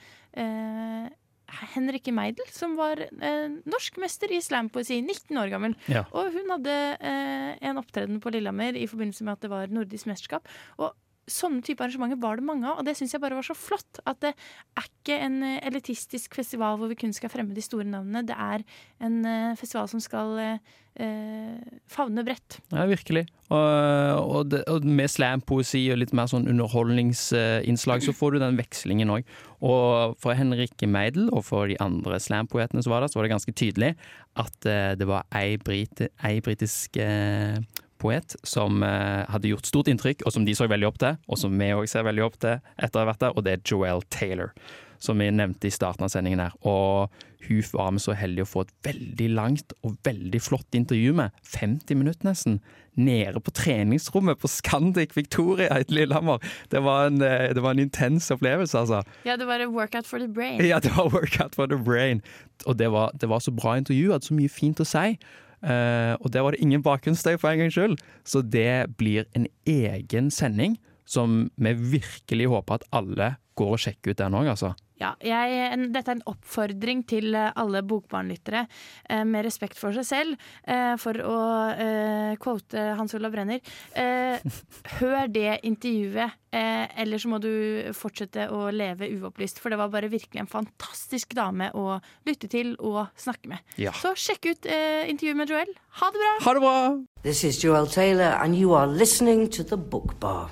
Henrikke Meidel, som var eh, norskmester i slampoesi, 19 år gammel. Ja. Og hun hadde eh, en opptreden på Lillehammer i forbindelse med at det var nordisk mesterskap. Og sånne type arrangementer var det mange av, og det syns jeg bare var så flott. At det er ikke en eh, elitistisk festival hvor vi kun skal fremme de store navnene. Det er en eh, festival som skal eh, eh, favne bredt. Ja, virkelig. Og, og, det, og med slampoesi og litt mer sånn underholdningsinnslag, så får du den vekslingen òg. Og for Henrikke Meidel og for de andre slampoetene som var der, så var det ganske tydelig at det var ei, brite, ei britisk eh, poet som eh, hadde gjort stort inntrykk, og som de så veldig opp til, og som vi òg ser veldig opp til etter å ha vært der, og det er Joelle Taylor. Som vi nevnte i starten av sendingen her. Og hun var med så heldig å få et veldig langt og veldig flott intervju med, 50 minutter nesten, nede på treningsrommet på Scandic Victoria i Lillehammer. Det var en, eh, det var en intens opplevelse, altså. Ja, det var en workout for the brain. Ja, det var workout for the brain. Og det var, det var så bra intervju, hadde så mye fint å si. Eh, og der var det ingen bakgrunnsstøy for en gangs skyld. Så det blir en egen sending som vi virkelig håper at alle går og sjekker ut den òg, altså. Ja, jeg, en, dette er en oppfordring til eh, alle bokbarnlyttere eh, med respekt for seg selv, eh, for å eh, quote Hans Olav Brenner. Eh, hør det intervjuet, eh, eller så må du fortsette å leve uopplyst. For det var bare virkelig en fantastisk dame å lytte til og snakke med. Ja. Så sjekk ut eh, intervjuet med Joel. Ha det bra! Ha det bra! This is Joel Taylor, and you are listening to The Book Bar.